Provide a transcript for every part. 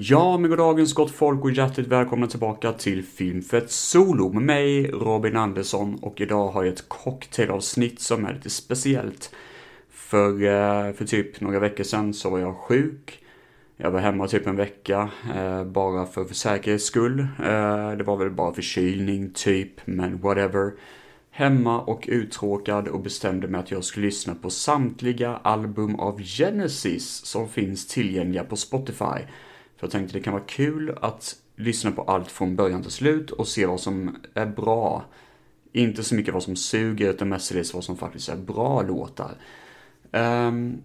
Ja, men goddagens gott folk och hjärtligt välkomna tillbaka till Filmfett Solo med mig, Robin Andersson, och idag har jag ett cocktailavsnitt som är lite speciellt. För, eh, för typ några veckor sedan så var jag sjuk. Jag var hemma typ en vecka, eh, bara för, för säkerhets skull. Eh, det var väl bara förkylning typ, men whatever. Hemma och uttråkad och bestämde mig att jag skulle lyssna på samtliga album av Genesis som finns tillgängliga på Spotify. För jag tänkte det kan vara kul att lyssna på allt från början till slut och se vad som är bra. Inte så mycket vad som suger, utan mestadels vad som faktiskt är bra låtar. Um,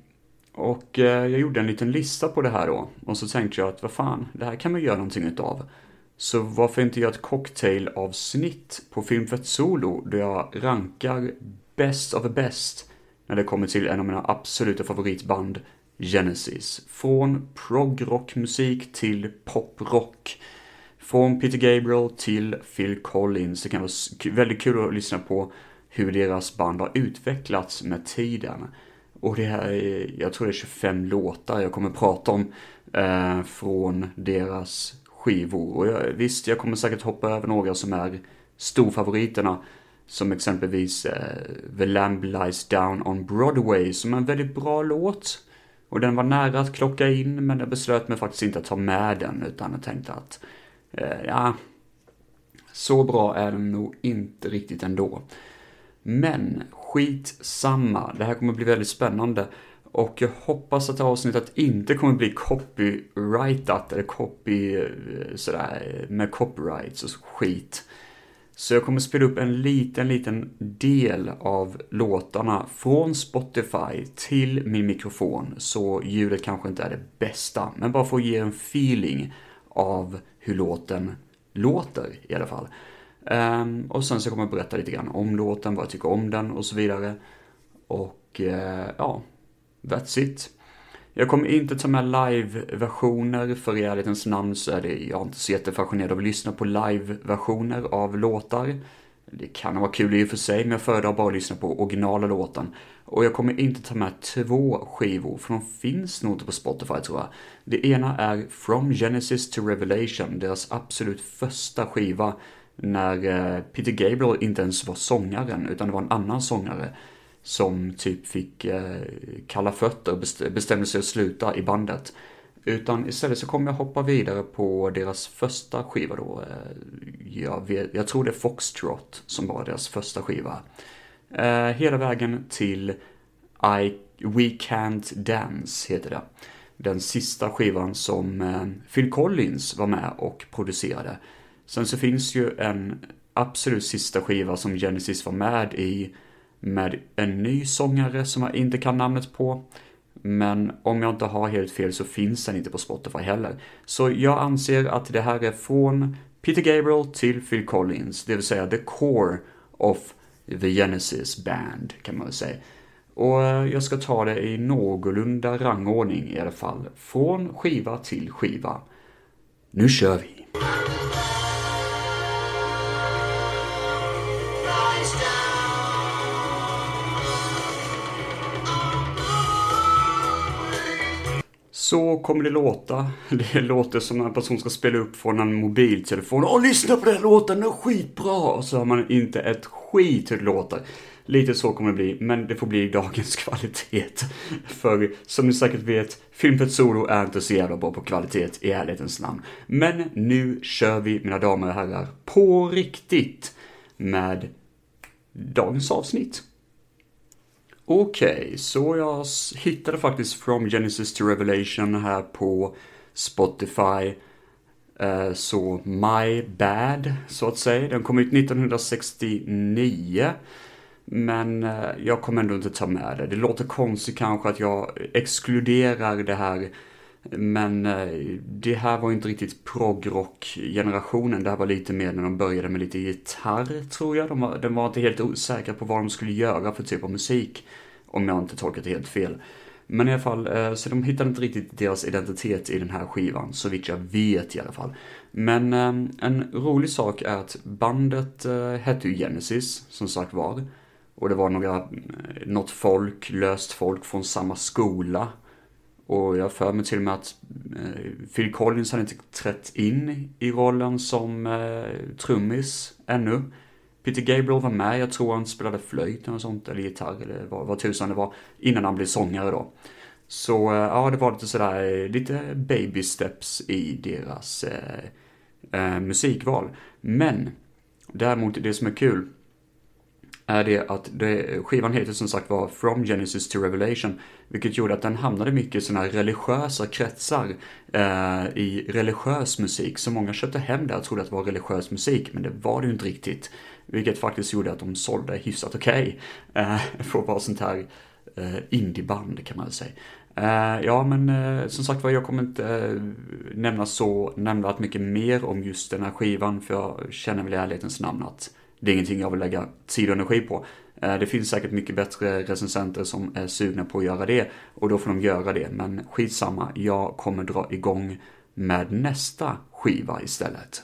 och uh, jag gjorde en liten lista på det här då. Och så tänkte jag att vad fan, det här kan man göra någonting utav. Så varför inte göra ett cocktailavsnitt på Filmfett Solo där jag rankar best of the best när det kommer till en av mina absoluta favoritband Genesis. Från progrockmusik till poprock. Från Peter Gabriel till Phil Collins. Det kan vara väldigt kul att lyssna på hur deras band har utvecklats med tiden. Och det här är, jag tror det är 25 låtar jag kommer prata om eh, från deras skivor. Och jag, visst, jag kommer säkert hoppa över några som är storfavoriterna. Som exempelvis eh, The Lamb Lies Down on Broadway som är en väldigt bra låt. Och den var nära att klocka in, men jag beslöt mig faktiskt inte att ta med den, utan jag tänkte att, eh, ja, så bra är den nog inte riktigt ändå. Men skit samma, det här kommer bli väldigt spännande. Och jag hoppas att avsnittet inte kommer bli copyrightat eller copy eh, sådär med copyrights och skit. Så jag kommer spela upp en liten, liten del av låtarna från Spotify till min mikrofon. Så ljudet kanske inte är det bästa, men bara för att ge en feeling av hur låten låter i alla fall. Um, och sen så kommer jag berätta lite grann om låten, vad jag tycker om den och så vidare. Och uh, ja, that's it. Jag kommer inte ta med live-versioner, för i ärlighetens namn så är det, jag inte så jättefascinerad av att lyssna på live-versioner av låtar. Det kan vara kul i och för sig, men jag föredrar bara att lyssna på originala låten. Och jag kommer inte ta med två skivor, för de finns nog inte på Spotify tror jag. Det ena är From Genesis to Revelation, deras absolut första skiva, när eh, Peter Gabriel inte ens var sångaren, utan det var en annan sångare som typ fick eh, kalla fötter och bestämde sig att sluta i bandet. Utan istället så kommer jag hoppa vidare på deras första skiva då. Eh, jag, vet, jag tror det är Foxtrot som var deras första skiva. Eh, hela vägen till I, We Can't Dance heter det. Den sista skivan som eh, Phil Collins var med och producerade. Sen så finns ju en absolut sista skiva som Genesis var med i med en ny sångare som jag inte kan namnet på. Men om jag inte har helt fel så finns den inte på Spotify heller. Så jag anser att det här är från Peter Gabriel till Phil Collins, det vill säga the core of the Genesis band kan man väl säga. Och eh, jag ska ta det i någorlunda rangordning i alla fall, från skiva till skiva. Nu kör vi! Så kommer det låta. Det låter som en person ska spela upp från en mobiltelefon. Åh, lyssna på den låten, den är skitbra! Och så har man inte ett skit hur det låter. Lite så kommer det bli, men det får bli dagens kvalitet. För som ni säkert vet, Filmfett Solo är inte så jävla bra på kvalitet i ärlighetens namn. Men nu kör vi, mina damer och herrar, på riktigt med dagens avsnitt. Okej, okay, så jag hittade faktiskt From Genesis to Revelation här på Spotify. Eh, så My Bad, så att säga. Den kom ut 1969. Men eh, jag kommer ändå inte ta med det. Det låter konstigt kanske att jag exkluderar det här. Men eh, det här var inte riktigt progrock-generationen. Det här var lite mer när de började med lite gitarr, tror jag. De var, de var inte helt osäkra på vad de skulle göra för typ av musik. Om jag inte tolkat det helt fel. Men i alla fall, eh, så de hittade inte riktigt deras identitet i den här skivan, så vitt jag vet i alla fall. Men eh, en rolig sak är att bandet eh, hette ju Genesis, som sagt var. Och det var några, något folk, löst folk från samma skola. Och jag för mig till och med att Phil Collins hade inte trätt in i rollen som trummis ännu. Peter Gabriel var med, jag tror han spelade flöjt eller sånt, eller gitarr eller vad, vad tusan det var, innan han blev sångare då. Så eh, ja, det var lite sådär, lite baby steps i deras eh, eh, musikval. Men, däremot det som är kul, är det att det, skivan heter som sagt var From Genesis to Revelation, vilket gjorde att den hamnade mycket i sådana här religiösa kretsar eh, i religiös musik. Så många köpte hem det och trodde att det var religiös musik, men det var det ju inte riktigt. Vilket faktiskt gjorde att de sålde hyfsat okej okay, eh, för att vara sånt här eh, indieband kan man väl säga. Eh, ja, men eh, som sagt var, jag kommer inte eh, nämna så nämnvärt mycket mer om just den här skivan, för jag känner väl i ärlighetens namn att det är ingenting jag vill lägga tid och energi på. Det finns säkert mycket bättre recensenter som är sugna på att göra det och då får de göra det. Men skitsamma, jag kommer dra igång med nästa skiva istället.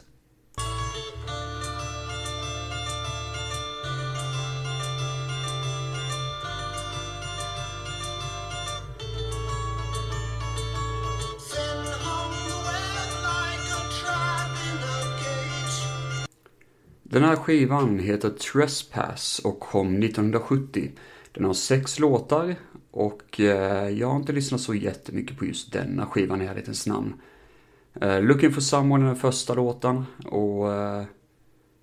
Den här skivan heter Trespass och kom 1970. Den har sex låtar och eh, jag har inte lyssnat så jättemycket på just denna skivan i ärlighetens namn. Eh, Looking for someone är den första låten och eh,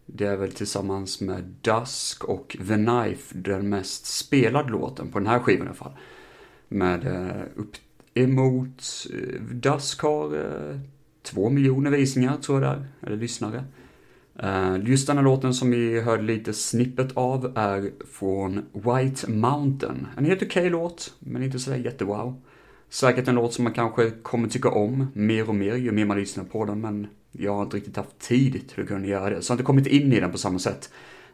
det är väl tillsammans med Dusk och The Knife den mest spelade låten på den här skivan i alla fall. Med upp emot, Dusk har två miljoner visningar tror jag det är, eller lyssnare. Eh, just den här låten som vi hörde lite snippet av är från White Mountain. En helt okej okay låt, men inte sådär jättewow. Säkert en låt som man kanske kommer tycka om mer och mer ju mer man lyssnar på den, men jag har inte riktigt haft tid till att kunna göra det, så jag har inte kommit in i den på samma sätt.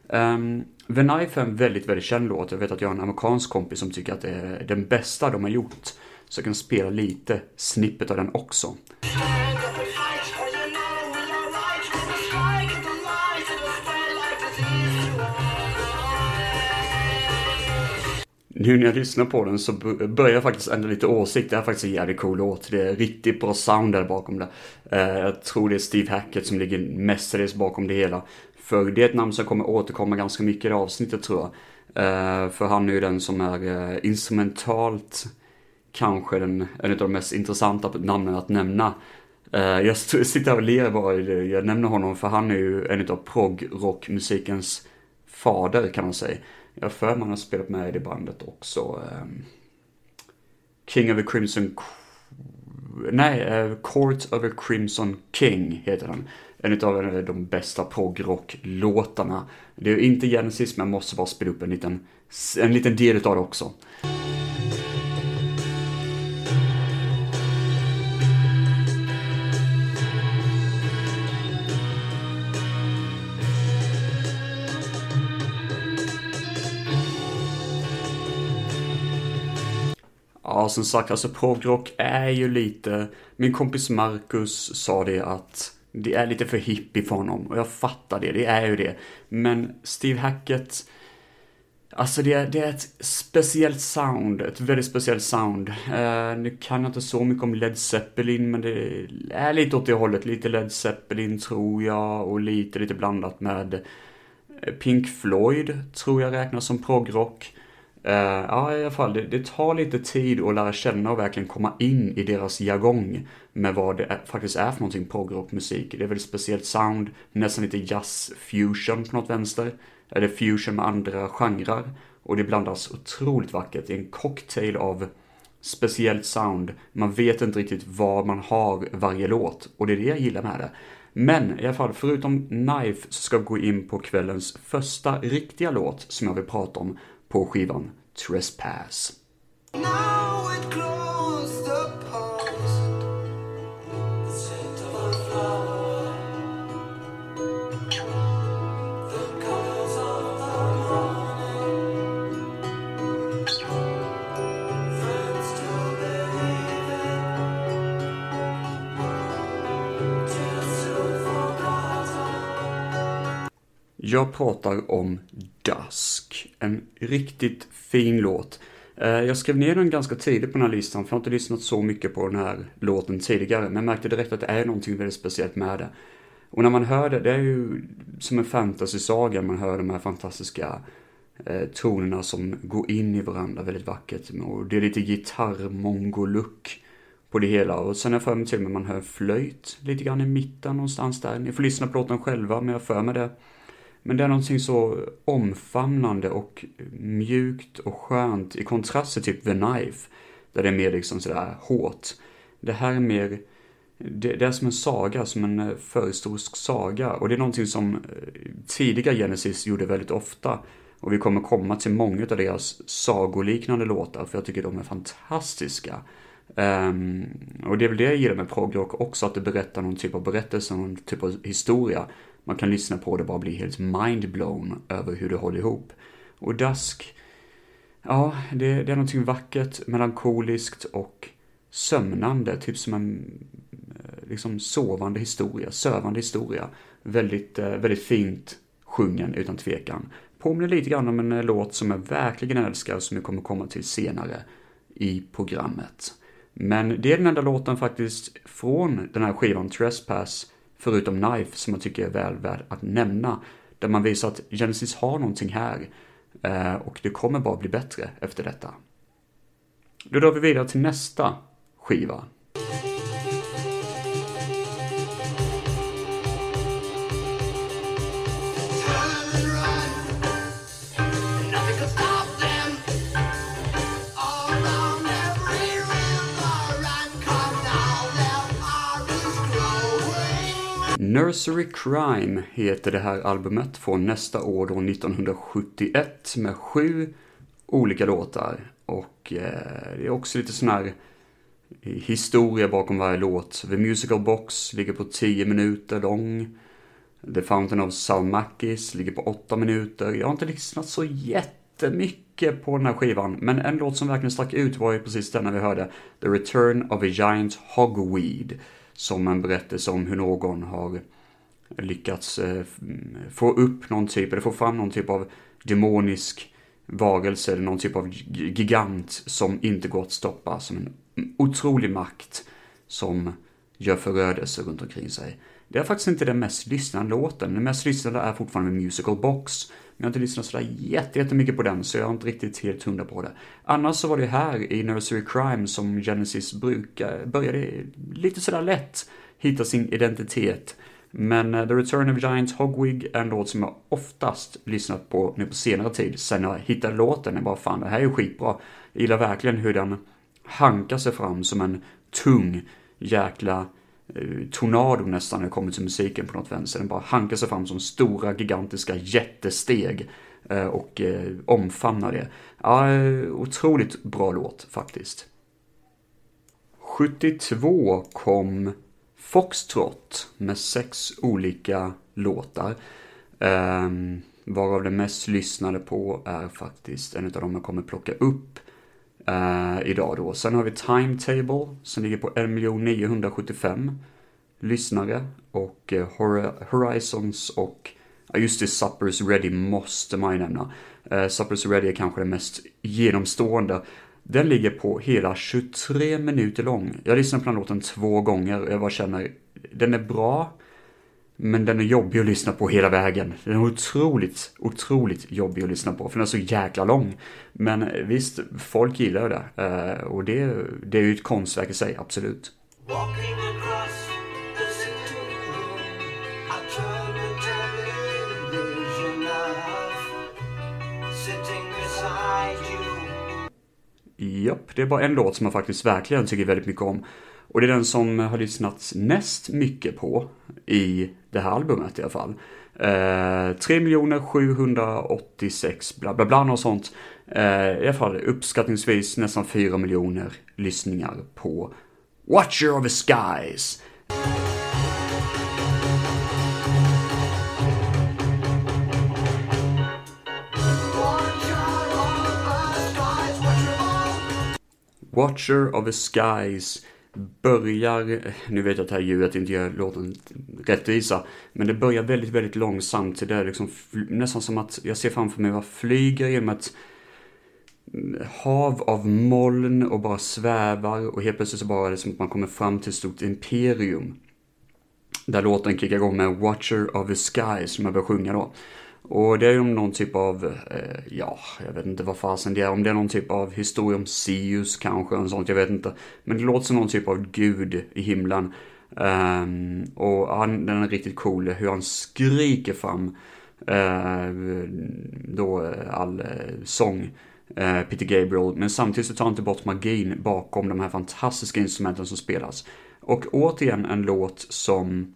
Um, The Knife är en väldigt, väldigt känd låt. Jag vet att jag har en amerikansk kompis som tycker att det är den bästa de har gjort. Så jag kan spela lite snippet av den också. Nu när jag lyssnar på den så börjar jag faktiskt ändra lite åsikt. Det är faktiskt en jävligt cool låt. Det är riktigt bra sound där bakom det. Eh, jag tror det är Steve Hackett som ligger mestadels bakom det hela. För det är ett namn som kommer återkomma ganska mycket i det avsnittet tror jag. Eh, för han är ju den som är eh, instrumentalt kanske den, en av de mest intressanta namnen att nämna. Jag sitter här och ler bara jag nämner honom för han är ju en av prog-rockmusikens fader kan man säga. Jag för man har spelat med i det bandet också. Um, King of the Crimson... Nej, uh, Court of the Crimson King heter den. En av eh, de bästa progrock-låtarna. Det är inte Genesis, men jag måste bara spela upp en liten, en liten del av det också. Ja, som sagt, alltså progrock är ju lite, min kompis Marcus sa det att det är lite för hippie för honom och jag fattar det, det är ju det. Men Steve Hackett, alltså det är, det är ett speciellt sound, ett väldigt speciellt sound. Uh, nu kan jag inte så mycket om Led Zeppelin, men det är lite åt det hållet, lite Led Zeppelin tror jag och lite, lite blandat med Pink Floyd tror jag räknas som progrock. Eh, ja, i alla fall, det, det, tar lite tid att lära känna och verkligen komma in i deras jargong med vad det är, faktiskt är för någonting progrockmusik. Det är väldigt speciellt sound, nästan lite jazz-fusion på något vänster. Eller fusion med andra genrer. Och det blandas otroligt vackert i en cocktail av speciellt sound. Man vet inte riktigt vad man har varje låt och det är det jag gillar med det. Men i alla fall, förutom Knife så ska vi gå in på kvällens första riktiga låt som jag vill prata om på skivan Trespass. Jag pratar om Dusk. En riktigt fin låt. Eh, jag skrev ner den ganska tidigt på den här listan, för jag har inte lyssnat så mycket på den här låten tidigare, men jag märkte direkt att det är någonting väldigt speciellt med det. Och när man hör det, det är ju som en fantasysaga. man hör de här fantastiska eh, tonerna som går in i varandra väldigt vackert. Och det är lite gitarr-mongolook på det hela. Och sen har jag för mig till och med man hör flöjt lite grann i mitten någonstans där. Ni får lyssna på låten själva, men jag för mig det. Men det är någonting så omfamnande och mjukt och skönt i kontrast till typ The Knife. Där det är mer liksom sådär hårt. Det här är mer, det, det är som en saga, som en eh, förhistorisk saga. Och det är någonting som eh, tidiga Genesis gjorde väldigt ofta. Och vi kommer komma till många av deras sagoliknande låtar, för jag tycker de är fantastiska. Um, och det är väl det jag gillar med progrock också, att det berättar någon typ av berättelse, någon typ av historia. Man kan lyssna på det och bara bli helt mindblown över hur det håller ihop. Och Dusk, ja, det, det är någonting vackert, melankoliskt och sömnande, typ som en eh, liksom sovande historia, sövande historia. Väldigt, eh, väldigt fint sjungen utan tvekan. Påminner lite grann om en eh, låt som jag verkligen älskar som jag kommer komma till senare i programmet. Men det är den enda låten faktiskt från den här skivan Trespass, förutom Knife, som jag tycker är väl värd att nämna. Där man visar att Genesis har någonting här eh, och det kommer bara bli bättre efter detta. Då drar vi vidare till nästa skiva. Nursery Crime heter det här albumet från nästa år då 1971 med sju olika låtar. Och eh, det är också lite sån här historia bakom varje låt. The Musical Box ligger på 10 minuter lång. The Fountain of Salmakis ligger på 8 minuter. Jag har inte lyssnat så jättemycket på den här skivan, men en låt som verkligen stack ut var ju precis denna vi hörde, The Return of a Giant Hogweed som en berättelse om hur någon har lyckats eh, mm, få upp någon typ, eller få fram någon typ av demonisk varelse eller någon typ av gigant som inte går att stoppa, som en otrolig makt som gör förödelse runt omkring sig. Det är faktiskt inte den mest lyssnade låten, den mest lyssnade är fortfarande Musical Box, men jag har inte lyssnat sådär jättemycket på den, så jag har inte riktigt helt hundra på det. Annars så var det här i Nursery Crime som Genesis brukar, började lite sådär lätt hitta sin identitet. Men eh, The Return of Giants Hogwig är en låt som jag oftast lyssnat på nu på senare tid. Sen jag hittade låten, jag bara fan det här är ju skitbra. Jag gillar verkligen hur den hankar sig fram som en tung jäkla Eh, tornado nästan när det kommer till musiken på något vänster. Den bara hankar sig fram som stora gigantiska jättesteg eh, och eh, omfamnar det. Ja, otroligt bra låt faktiskt. 72 kom Foxtrot med sex olika låtar. Ehm, varav den mest lyssnade på är faktiskt en av dem jag kommer plocka upp eh, idag då. Sen har vi Timetable som ligger på 1 975 lyssnare och eh, Horizons och Ja, just det, Suppers Ready måste man ju nämna. Eh, Suppers Ready är kanske den mest genomstående. Den ligger på hela 23 minuter lång. Jag lyssnade på den låten två gånger och jag bara känner, den är bra, men den är jobbig att lyssna på hela vägen. Den är otroligt, otroligt jobbig att lyssna på, för den är så jäkla lång. Men visst, folk gillar det. Eh, och det, det är ju ett konstverk i sig, absolut. Japp, det är bara en låt som jag faktiskt verkligen tycker väldigt mycket om. Och det är den som har lyssnats mest mycket på i det här albumet i alla fall. Eh, 3 786 bla bla bla och sånt. Eh, I alla fall uppskattningsvis nästan 4 miljoner lyssningar på Watcher of the Skies. Watcher of the Skies börjar, nu vet jag att det här ljudet inte gör låten rättvisa, men det börjar väldigt, väldigt långsamt. Det är liksom nästan som att jag ser framför mig vad flyger genom ett hav av moln och bara svävar och helt plötsligt så bara är det som att man kommer fram till ett stort imperium. Där låten kickar igång med Watcher of the Sky som jag börjar sjunga då. Och det är ju någon typ av, eh, ja, jag vet inte vad fasen det är, om det är någon typ av historia om Sius kanske, och sånt, jag vet inte. Men det låter som någon typ av gud i himlen. Um, och han, den är riktigt cool, hur han skriker fram uh, då eh, all uh, sång, uh, Peter Gabriel. Men samtidigt så tar han inte bort magin bakom de här fantastiska instrumenten som spelas. Och återigen en låt som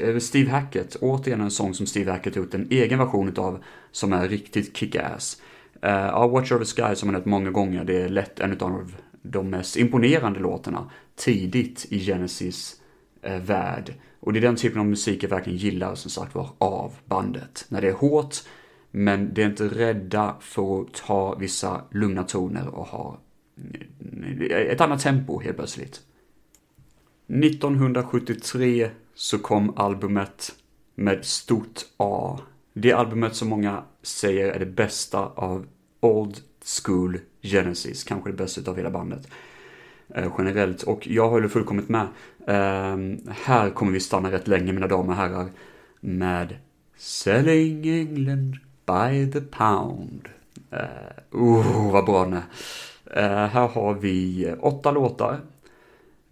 Eh, Steve Hackett, återigen en sång som Steve Hackett gjort en egen version av som är riktigt kick-ass. Eh, uh, ja, Watch Over Sky som man hört många gånger, det är lätt en av de mest imponerande låtarna tidigt i Genesis uh, värld. Och det är den typen av musik jag verkligen gillar som sagt var av bandet. När det är hårt, men det är inte rädda för att ta vissa lugna toner och ha ett annat tempo helt plötsligt. 1973 så kom albumet med stort A. Det albumet som många säger är det bästa av Old School Genesis, kanske det bästa av hela bandet. Eh, generellt, och jag håller fullkomligt med. Eh, här kommer vi stanna rätt länge mina damer och herrar med Selling England by the pound. Uh, oh, vad bra den är. Uh, här har vi åtta låtar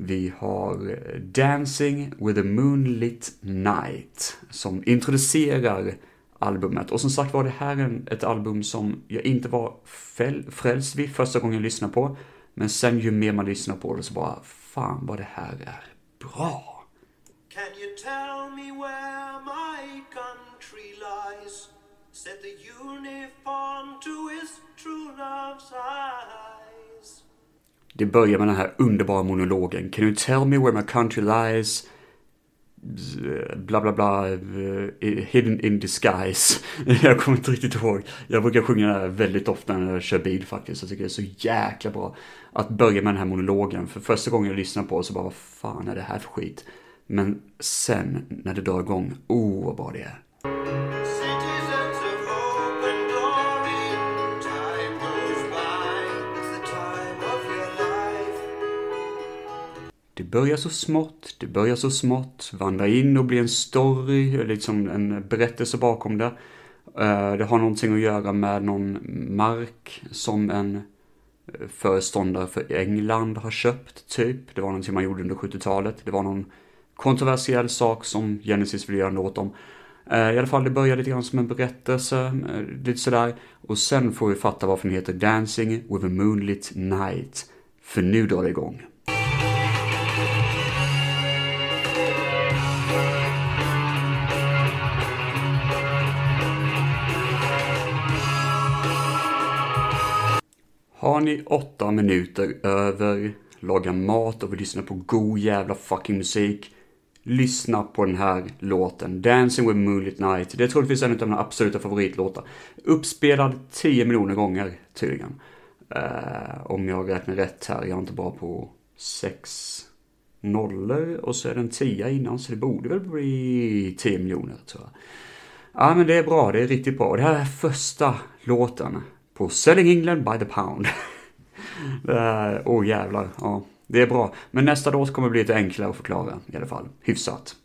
vi har eh, Dancing with a Moonlit Night som introducerar albumet. Och som sagt var det här ett album som jag inte var frälst vid första gången jag lyssnade på. Men sen ju mer man lyssnar på det så bara, fan vad det här är bra. Can you tell me where my country lies? Set the uniform to his true love's eyes det börjar med den här underbara monologen. Can you tell me where my country lies? Bla bla bla, eh, hidden in disguise. jag kommer inte riktigt ihåg. Jag brukar sjunga det här väldigt ofta när jag kör bil faktiskt. Jag tycker det är så jäkla bra att börja med den här monologen. För första gången jag lyssnar på det så bara, vad fan är det här för skit? Men sen när det drar igång, oh vad bra det är. Börjar så smått, det börjar så smått, vandrar in och blir en story, liksom en berättelse bakom det. Eh, det har någonting att göra med någon mark som en eh, föreståndare för England har köpt, typ. Det var någonting man gjorde under 70-talet. Det var någon kontroversiell sak som Genesis ville göra en låt om. Eh, I alla fall, det börjar lite grann som en berättelse, lite sådär. Och sen får vi fatta varför den heter Dancing with a Moonlit Night. För nu drar det igång. Har ni åtta minuter över, lagar mat och vill lyssna på god jävla fucking musik, lyssna på den här låten. Dancing with Moonlit Night. Det är troligtvis en av mina absoluta favoritlåtar. Uppspelad 10 miljoner gånger tydligen. Uh, om jag räknar rätt här, jag är inte bra på sex nollor och så är det en tia innan så det borde väl bli 10 miljoner tror jag. Ja men det är bra, det är riktigt bra. Det här är första låten på Selling England by the pound. Åh oh, jävlar, ja. Det är bra. Men nästa låt kommer bli lite enklare att förklara i alla fall. Hyfsat.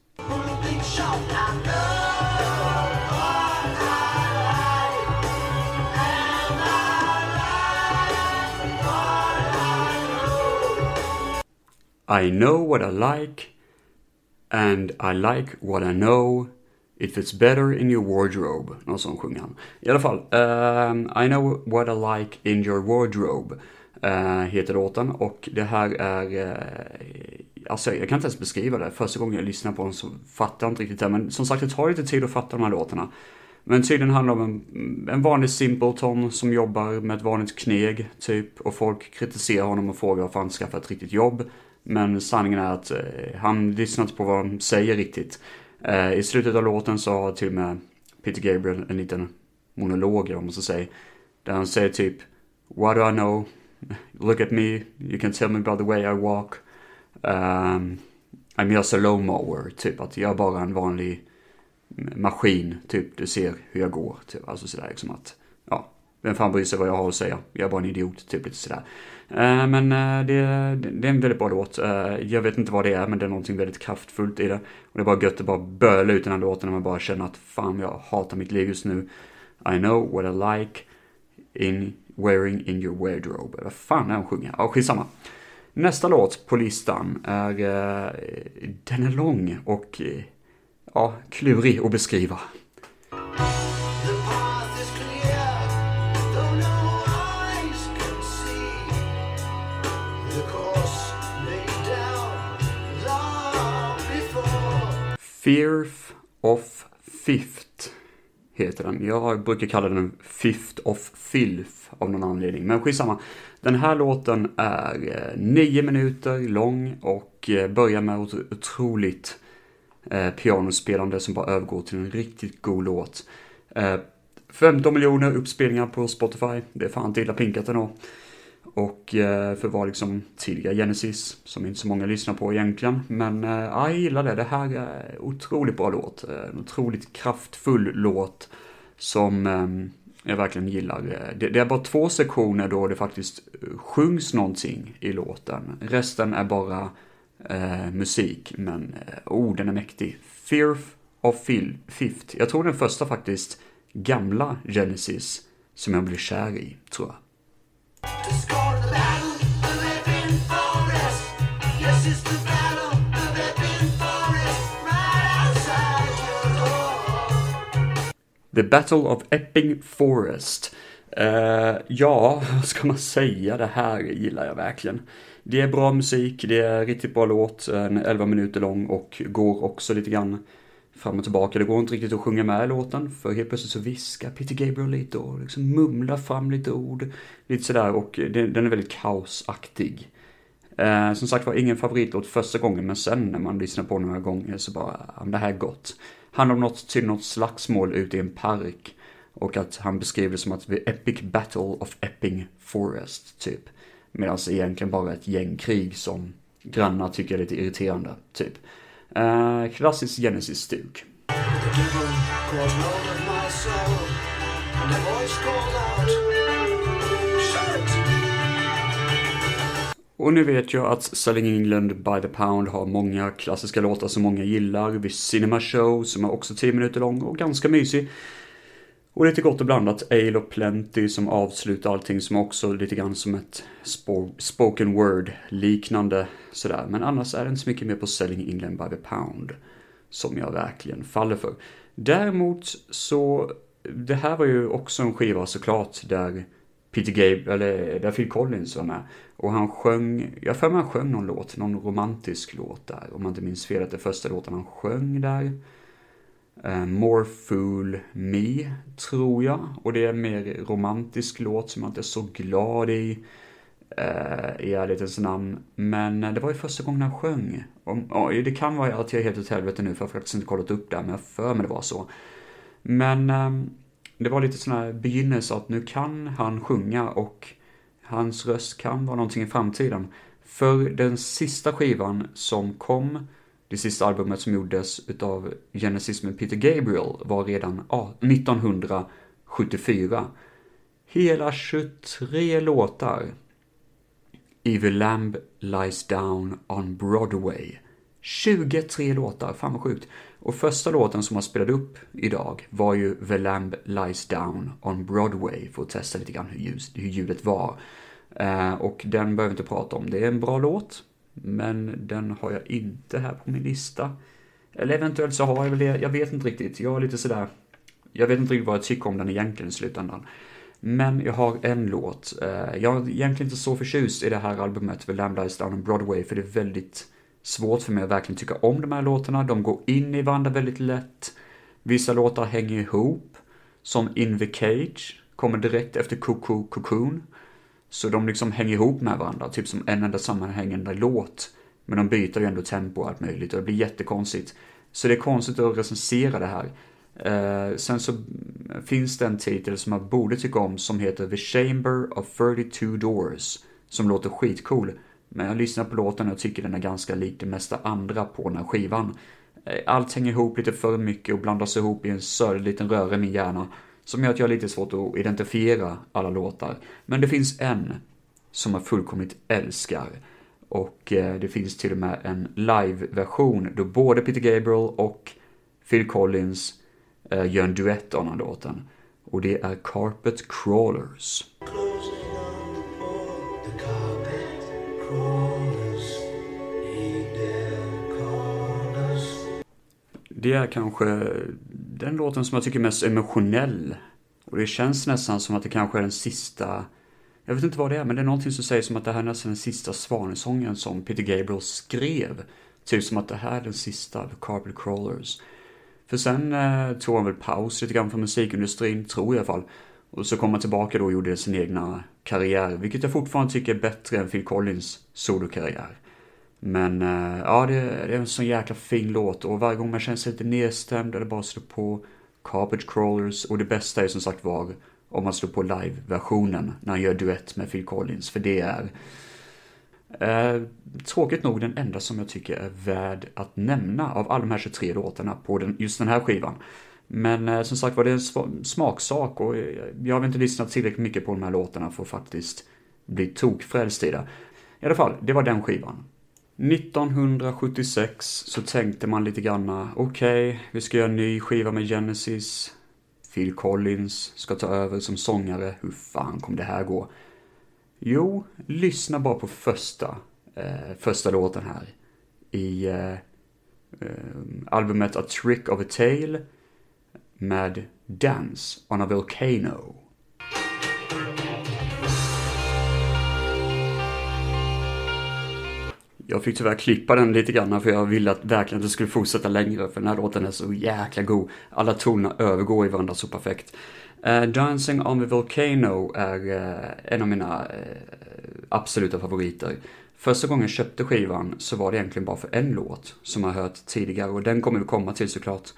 I know what I like and I like what I know It fits better in your wardrobe. Någon sån sjunger han. I alla fall. Uh, I know what I like in your wardrobe. Uh, heter låten och det här är... Uh, alltså jag kan inte ens beskriva det. Första gången jag lyssnar på den så fattar jag inte riktigt det. Men som sagt det tar lite tid att fatta de här låtarna. Men tydligen handlar det om en, en vanlig simpleton som jobbar med ett vanligt kneg, typ. Och folk kritiserar honom och frågar varför han skaffar ett riktigt jobb. Men sanningen är att uh, han lyssnar inte på vad de säger riktigt. Eh, I slutet av låten så har till och med Peter Gabriel en liten monolog, om man ska säga. Där han säger typ What do I know? Look at me, you can tell me about the way I walk. Um, I'm just a low mower, typ att jag är bara en vanlig maskin, typ du ser hur jag går. Typ. Alltså sådär liksom att, ja, vem fan bryr sig vad jag har att säga? Jag är bara en idiot, typ lite sådär. Eh, men eh, det, det, är en väldigt bra låt. Eh, jag vet inte vad det är, men det är någonting väldigt kraftfullt i det. Och det är bara gött att bara böla ut den här låten när man bara känner att fan, jag hatar mitt liv just nu. I know what I like in wearing in your wardrobe. Vad fan är hon sjunger? Ja, skitsamma. Nästa låt på listan är, den är lång och, ja, klurig att beskriva. Fearth of Fifth heter den. Jag brukar kalla den Fifth of Filth av någon anledning. Men skitsamma. Den här låten är eh, nio minuter lång och eh, börjar med ett otroligt eh, pianospelande som bara övergår till en riktigt god låt. 15 miljoner uppspelningar på Spotify. Det är fan inte illa pinkat ändå. Och eh, för att vara liksom tidiga Genesis, som inte så många lyssnar på egentligen. Men eh, ja, jag gillar det. Det här är otroligt bra låt. Eh, en otroligt kraftfull låt som ehm, jag verkligen gillar. Eh, det, är bara två sektioner då det faktiskt eh, sjungs någonting i låten. Resten är bara eh, musik, men oh, den är mäktig. Fear of Fifth. Jag tror den första faktiskt gamla Genesis som jag blev kär i, tror jag. The Battle of Epping Forest. Uh, ja, vad ska man säga? Det här gillar jag verkligen. Det är bra musik, det är riktigt bra låt, en 11 minuter lång och går också lite grann fram och tillbaka. Det går inte riktigt att sjunga med i låten, för helt plötsligt så viskar Peter Gabriel lite och liksom mumlar fram lite ord. Lite sådär och den är väldigt kaosaktig. Eh, som sagt var, ingen favoritlåt första gången, men sen när man lyssnar på den några gånger så bara, ja, det här är gott. Handlar om något till något slagsmål ute i en park. Och att han beskriver det som att the epic battle of Epping Forest, typ. Medan egentligen bara ett gängkrig som grannar tycker är lite irriterande, typ. Eh, klassisk Genesis-stuk. Och nu vet jag att Selling England by the Pound har många klassiska låtar som många gillar. Vi Cinema Show som är också 10 minuter lång och ganska mysig. Och lite gott och blandat, Ale och Plenty som avslutar allting som också lite grann som ett spoken word liknande sådär. Men annars är det inte så mycket mer på Selling England by the Pound som jag verkligen faller för. Däremot så, det här var ju också en skiva såklart där Peter Gabe, eller där Phil Collins var med. Och han sjöng, jag för mig han sjöng någon låt, någon romantisk låt där. Om man inte minns fel att det första låten han sjöng där. Eh, More Fool Me, tror jag. Och det är en mer romantisk låt som jag inte är så glad i. Eh, I ärlighetens namn. Men eh, det var ju första gången han sjöng. Och, det kan vara att jag är helt åt helvete nu för jag har faktiskt inte kollat upp det, men jag för mig det var så. Men det var lite sån här begynnelse att nu kan han sjunga och hans röst kan vara någonting i framtiden. För den sista skivan som kom, det sista albumet som gjordes utav Genesis med Peter Gabriel var redan 1974. Hela 23 låtar. Evil Lamb Lies Down on Broadway. 23 låtar, fan vad sjukt. Och första låten som man spelade upp idag var ju The Lamb Lies Down on Broadway för att testa lite grann hur, ljus, hur ljudet var. Eh, och den behöver vi inte prata om. Det är en bra låt, men den har jag inte här på min lista. Eller eventuellt så har jag väl det, jag vet inte riktigt. Jag är lite sådär, jag vet inte riktigt vad jag tycker om den egentligen i slutändan. Men jag har en låt. Eh, jag är egentligen inte så förtjust i det här albumet, The Lamb Lies Down on Broadway, för det är väldigt svårt för mig att verkligen tycka om de här låtarna. De går in i varandra väldigt lätt. Vissa låtar hänger ihop, som In the Cage, kommer direkt efter Cuckoo Cocoon. Så de liksom hänger ihop med varandra, typ som en enda sammanhängande låt. Men de byter ju ändå tempo och allt möjligt och det blir jättekonstigt. Så det är konstigt att recensera det här. Uh, sen så finns det en titel som jag borde tycka om som heter The Chamber of 32 Doors. Som låter skitcool. Men jag lyssnar på låten och tycker den är ganska lik det mesta andra på den här skivan. Eh, allt hänger ihop lite för mycket och blandas ihop i en sörlig liten röra i min hjärna som gör att jag har lite svårt att identifiera alla låtar. Men det finns en som jag fullkomligt älskar. Och eh, det finns till och med en live-version då både Peter Gabriel och Phil Collins eh, gör en duett av den här låten. Och det är Carpet Crawlers. Det är kanske den låten som jag tycker är mest emotionell. Och det känns nästan som att det kanske är den sista jag vet inte vad det är, men det är någonting som säger som att det här är nästan den sista svanesången som Peter Gabriel skrev. Typ som att det här är den sista av Carpet Crawlers. För sen eh, tog han väl paus lite grann från musikindustrin, tror jag i alla fall. Och så kom han tillbaka då och gjorde sin egna karriär, vilket jag fortfarande tycker är bättre än Phil Collins solokarriär. Men eh, ja, det, är en sån jäkla fin låt och varje gång man känner sig lite nedstämd eller bara slår på Carpet Crawlers och det bästa är som sagt var om man slår på live-versionen när han gör duett med Phil Collins, för det är eh, tråkigt nog den enda som jag tycker är värd att nämna av alla de här 23 låtarna på den, just den här skivan. Men eh, som sagt var det en smaksak och jag har inte lyssnat tillräckligt mycket på de här låtarna för att faktiskt bli tokfrälst i det. I alla fall, det var den skivan. 1976 så tänkte man lite granna, okej, okay, vi ska göra en ny skiva med Genesis. Phil Collins ska ta över som sångare. Hur fan kommer det här gå? Jo, lyssna bara på första, eh, första låten här. I eh, eh, albumet A Trick of a Tale med Dance on a Volcano. Jag fick tyvärr klippa den lite grann för jag ville att verkligen att det skulle fortsätta längre för den här låten är så jäkla god. Alla tonerna övergår i varandra så perfekt. Uh, Dancing on the Volcano är uh, en av mina uh, absoluta favoriter. Första gången jag köpte skivan så var det egentligen bara för en låt som jag hört tidigare och den kommer vi komma till såklart.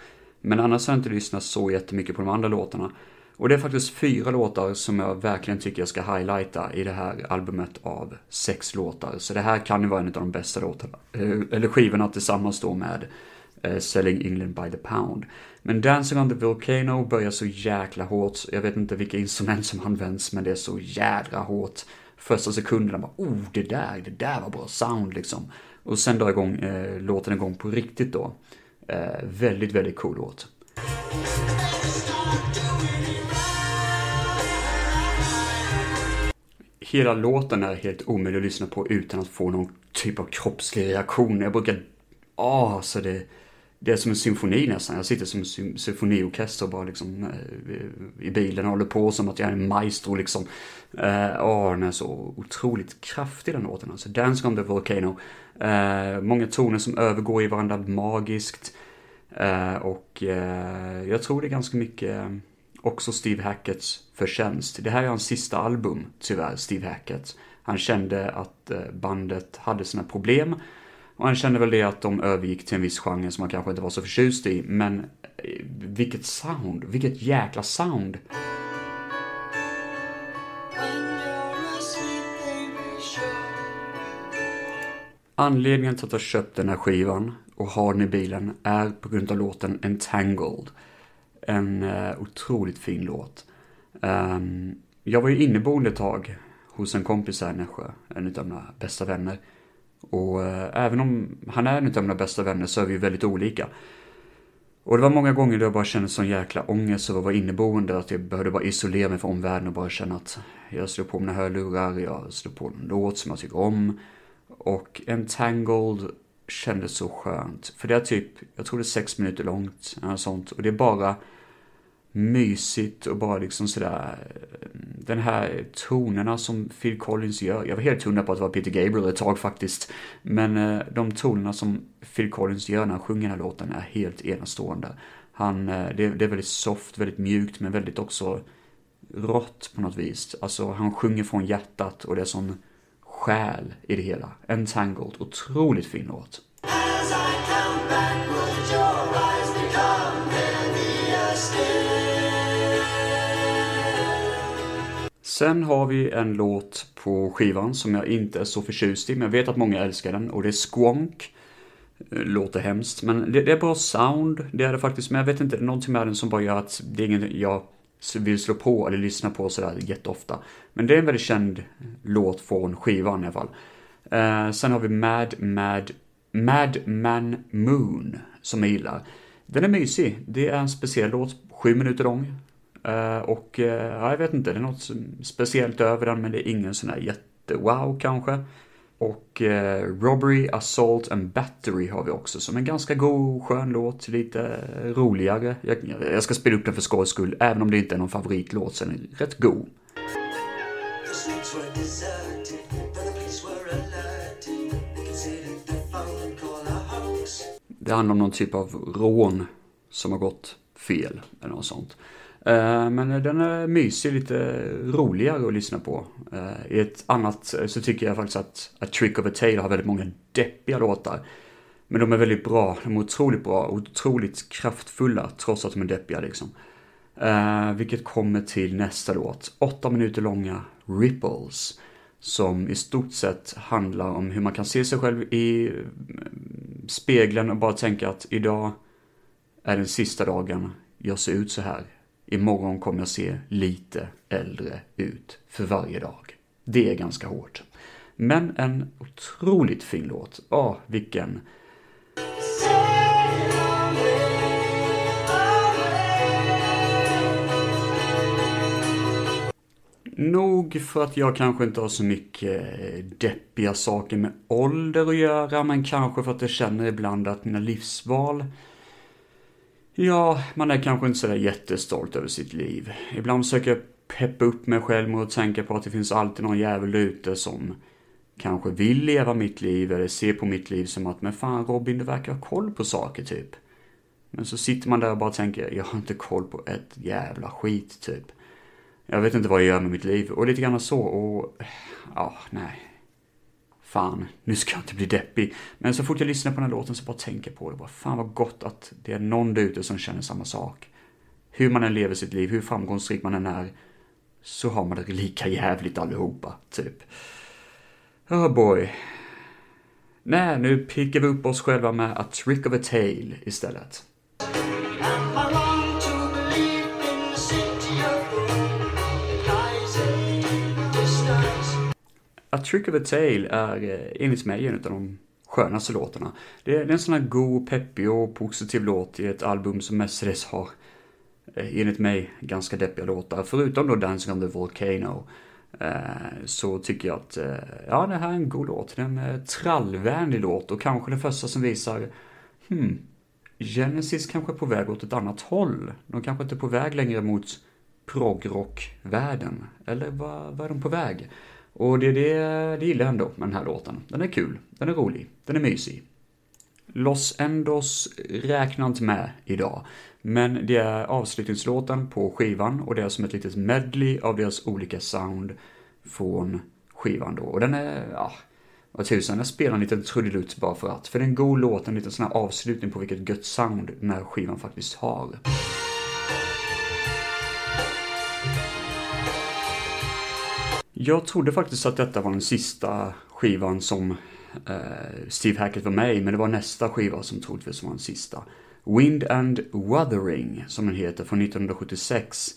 Men annars har jag inte lyssnat så jättemycket på de andra låtarna. Och det är faktiskt fyra låtar som jag verkligen tycker jag ska highlighta i det här albumet av sex låtar. Så det här kan ju vara en av de bästa låtarna, eh, eller skivorna tillsammans då med eh, Selling England by the Pound. Men Dancing on the Volcano börjar så jäkla hårt. Jag vet inte vilka instrument som används, men det är så jädra hårt. Första sekunderna bara, oh, det där, det där var bra sound liksom. Och sen drar igång, eh, låten igång på riktigt då. Eh, väldigt, väldigt cool låt. Hela låten är helt omöjlig att lyssna på utan att få någon typ av kroppslig reaktion. Jag brukar, ah, oh, så det, det är som en symfoni nästan. Jag sitter som en symfoniorkester och bara liksom eh, i bilen och håller på som att jag är en maestro liksom. Ja, åh, den är så otroligt kraftig den låten alltså. Dance on the Volcano. Uh, många toner som övergår i varandra magiskt. Uh, och jag tror det är ganska mycket också Steve Hacketts förtjänst. Det här är hans sista album, tyvärr, Steve Hackett. Han kände att eh, bandet hade sina problem och han kände väl det att de övergick till en viss genre som han kanske inte var så förtjust i, men eh, vilket sound, vilket jäkla sound. Anledningen till att jag köpt den här skivan och har den i bilen är på grund av låten Entangled. En eh, otroligt fin låt. Um, jag var ju inneboende ett tag hos en kompis här i Nässjö, en av mina bästa vänner. Och uh, även om han är en av mina bästa vänner så är vi ju väldigt olika. Och det var många gånger då jag bara kände sån jäkla ångest över att vara inneboende, att jag behövde bara isolera mig från omvärlden och bara känna att jag slår på mina hörlurar, jag slår på en låt som jag tycker om. Och Entangled kändes så skönt. För det är typ, jag tror det är sex minuter långt, eller sånt. Och det är bara mysigt och bara liksom sådär, den här tonerna som Phil Collins gör. Jag var helt hundra på att det var Peter Gabriel ett tag faktiskt. Men eh, de tonerna som Phil Collins gör när han sjunger den här låten är helt enastående. Han, eh, det, det är väldigt soft, väldigt mjukt men väldigt också rått på något vis. Alltså han sjunger från hjärtat och det är sån själ i det hela. Entangled, otroligt fin låt. Sen har vi en låt på skivan som jag inte är så förtjust i, men jag vet att många älskar den och det är Squonk. Eh, låter hemskt, men det, det är bra sound, det är det faktiskt, men jag vet inte, det är någonting med den som bara gör att det är ingen jag vill slå på eller lyssna på sådär jätteofta. Men det är en väldigt känd låt från skivan i alla fall. Eh, sen har vi Mad Mad Madman Moon som jag gillar. Den är mysig. Det är en speciell låt, sju minuter lång. Uh, och uh, jag vet inte, det är något speciellt över den men det är ingen sån här jätte-wow kanske. Och uh, Robbery, Assault and Battery har vi också som en ganska god, skön låt, lite roligare. Jag, jag ska spela upp den för skojs skull, även om det inte är någon favoritlåt så är den rätt god. Det handlar om någon typ av rån som har gått fel eller något sånt. Eh, men den är mysig, lite roligare att lyssna på. Eh, I ett annat eh, så tycker jag faktiskt att A Trick of a Tale har väldigt många deppiga låtar. Men de är väldigt bra, de är otroligt bra, otroligt kraftfulla trots att de är deppiga liksom. Uh, vilket kommer till nästa låt, åtta minuter långa Ripples. Som i stort sett handlar om hur man kan se sig själv i spegeln och bara tänka att idag är den sista dagen jag ser ut så här. Imorgon kommer jag se lite äldre ut för varje dag. Det är ganska hårt. Men en otroligt fin låt. Åh, vilken Nog för att jag kanske inte har så mycket eh, deppiga saker med ålder att göra, men kanske för att jag känner ibland att mina livsval Ja, man är kanske inte sådär jättestolt över sitt liv. Ibland försöker jag peppa upp mig själv med att tänka på att det finns alltid någon jävel ute som kanske vill leva mitt liv eller ser på mitt liv som att men fan Robin, du verkar ha koll på saker typ. Men så sitter man där och bara tänker, jag har inte koll på ett jävla skit typ. Jag vet inte vad jag gör med mitt liv och lite grann så och ja, nej. Fan, nu ska jag inte bli deppig. Men så fort jag lyssnar på den här låten så bara tänker jag på det. Bara, fan vad gott att det är någon där ute som känner samma sak. Hur man än lever sitt liv, hur framgångsrik man än är, så har man det lika jävligt allihopa, typ. Oh boy. Nej, nu pickar vi upp oss själva med A Trick of a Tale istället. A Trick of a Tale är eh, enligt mig en av de skönaste låtarna. Det är, en sån här god, peppig och positiv låt i ett album som mestadels har, eh, enligt mig, ganska deppiga låtar. Förutom då Dancing on the Volcano. Eh, så tycker jag att, ja det här är en god låt. Det är en trallvänlig låt och kanske den första som visar, hmm, Genesis kanske är på väg åt ett annat håll. De kanske inte är på väg längre mot progrockvärlden. Eller vad, vad är de på väg? Och det, det, det gillar jag ändå med den här låten. Den är kul, den är rolig, den är mysig. Los Endos räknar inte med idag, men det är avslutningslåten på skivan och det är som ett litet medley av deras olika sound från skivan då. Och den är, ja, vad tusan, jag spelar en liten trudelutt bara för att. För det är en god låt, en liten sån här avslutning på vilket gött sound den här skivan faktiskt har. Jag trodde faktiskt att detta var den sista skivan som eh, Steve Hackett var med i, men det var nästa skiva som troligtvis var den sista. Wind and Wuthering, som den heter, från 1976.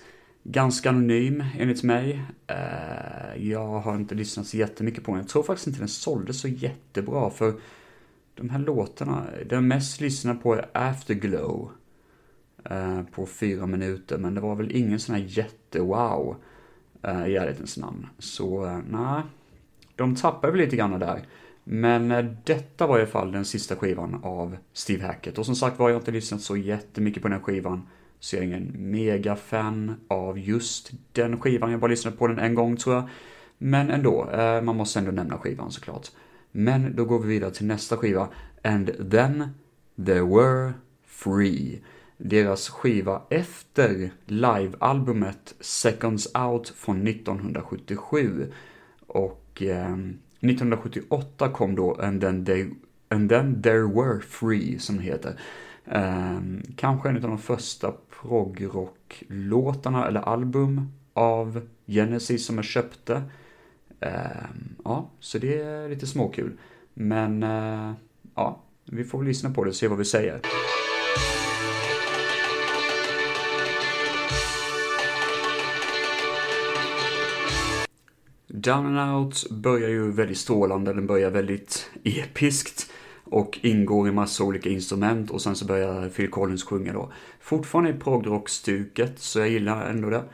Ganska anonym, enligt mig. Eh, jag har inte lyssnat så jättemycket på den. Jag tror faktiskt inte den sålde så jättebra, för de här låtarna, den mest lyssnade på är Afterglow. Eh, på fyra minuter, men det var väl ingen sån här jätte-wow Eh, i ärlighetens namn. Så eh, nej, de tappar väl lite grann där. Men eh, detta var i alla fall den sista skivan av Steve Hackett. Och som sagt var jag har inte lyssnat så jättemycket på den här skivan. Så jag är ingen mega-fan av just den skivan. Jag bara lyssnat på den en gång tror jag. Men ändå, man måste ändå nämna skivan såklart. Men då går vi vidare till nästa skiva. And then there were free deras skiva efter livealbumet Seconds Out från 1977. Och eh, 1978 kom då And then, they, And then There Were Free, som det heter. Eh, kanske en av de första progrock-låtarna eller album av Genesis som jag köpte. Eh, ja, så det är lite småkul. Men eh, ja, vi får väl lyssna på det och se vad vi säger. Down and Out börjar ju väldigt strålande, den börjar väldigt episkt och ingår i massa olika instrument och sen så börjar Phil Collins sjunga då. Fortfarande i progrockstuket så jag gillar ändå det.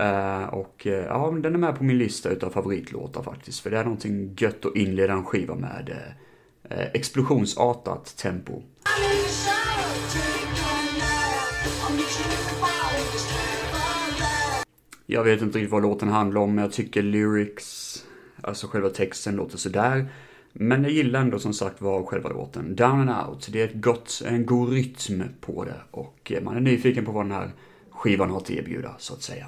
Uh, och uh, ja, den är med på min lista utav favoritlåtar faktiskt, för det är någonting gött att inleda en skiva med uh, explosionsartat tempo. Jag vet inte riktigt vad låten handlar om, men jag tycker lyrics, alltså själva texten låter sådär. Men jag gillar ändå som sagt var själva låten. Down and out, det är ett gott, en god rytm på det och eh, man är nyfiken på vad den här skivan har att erbjuda, så att säga.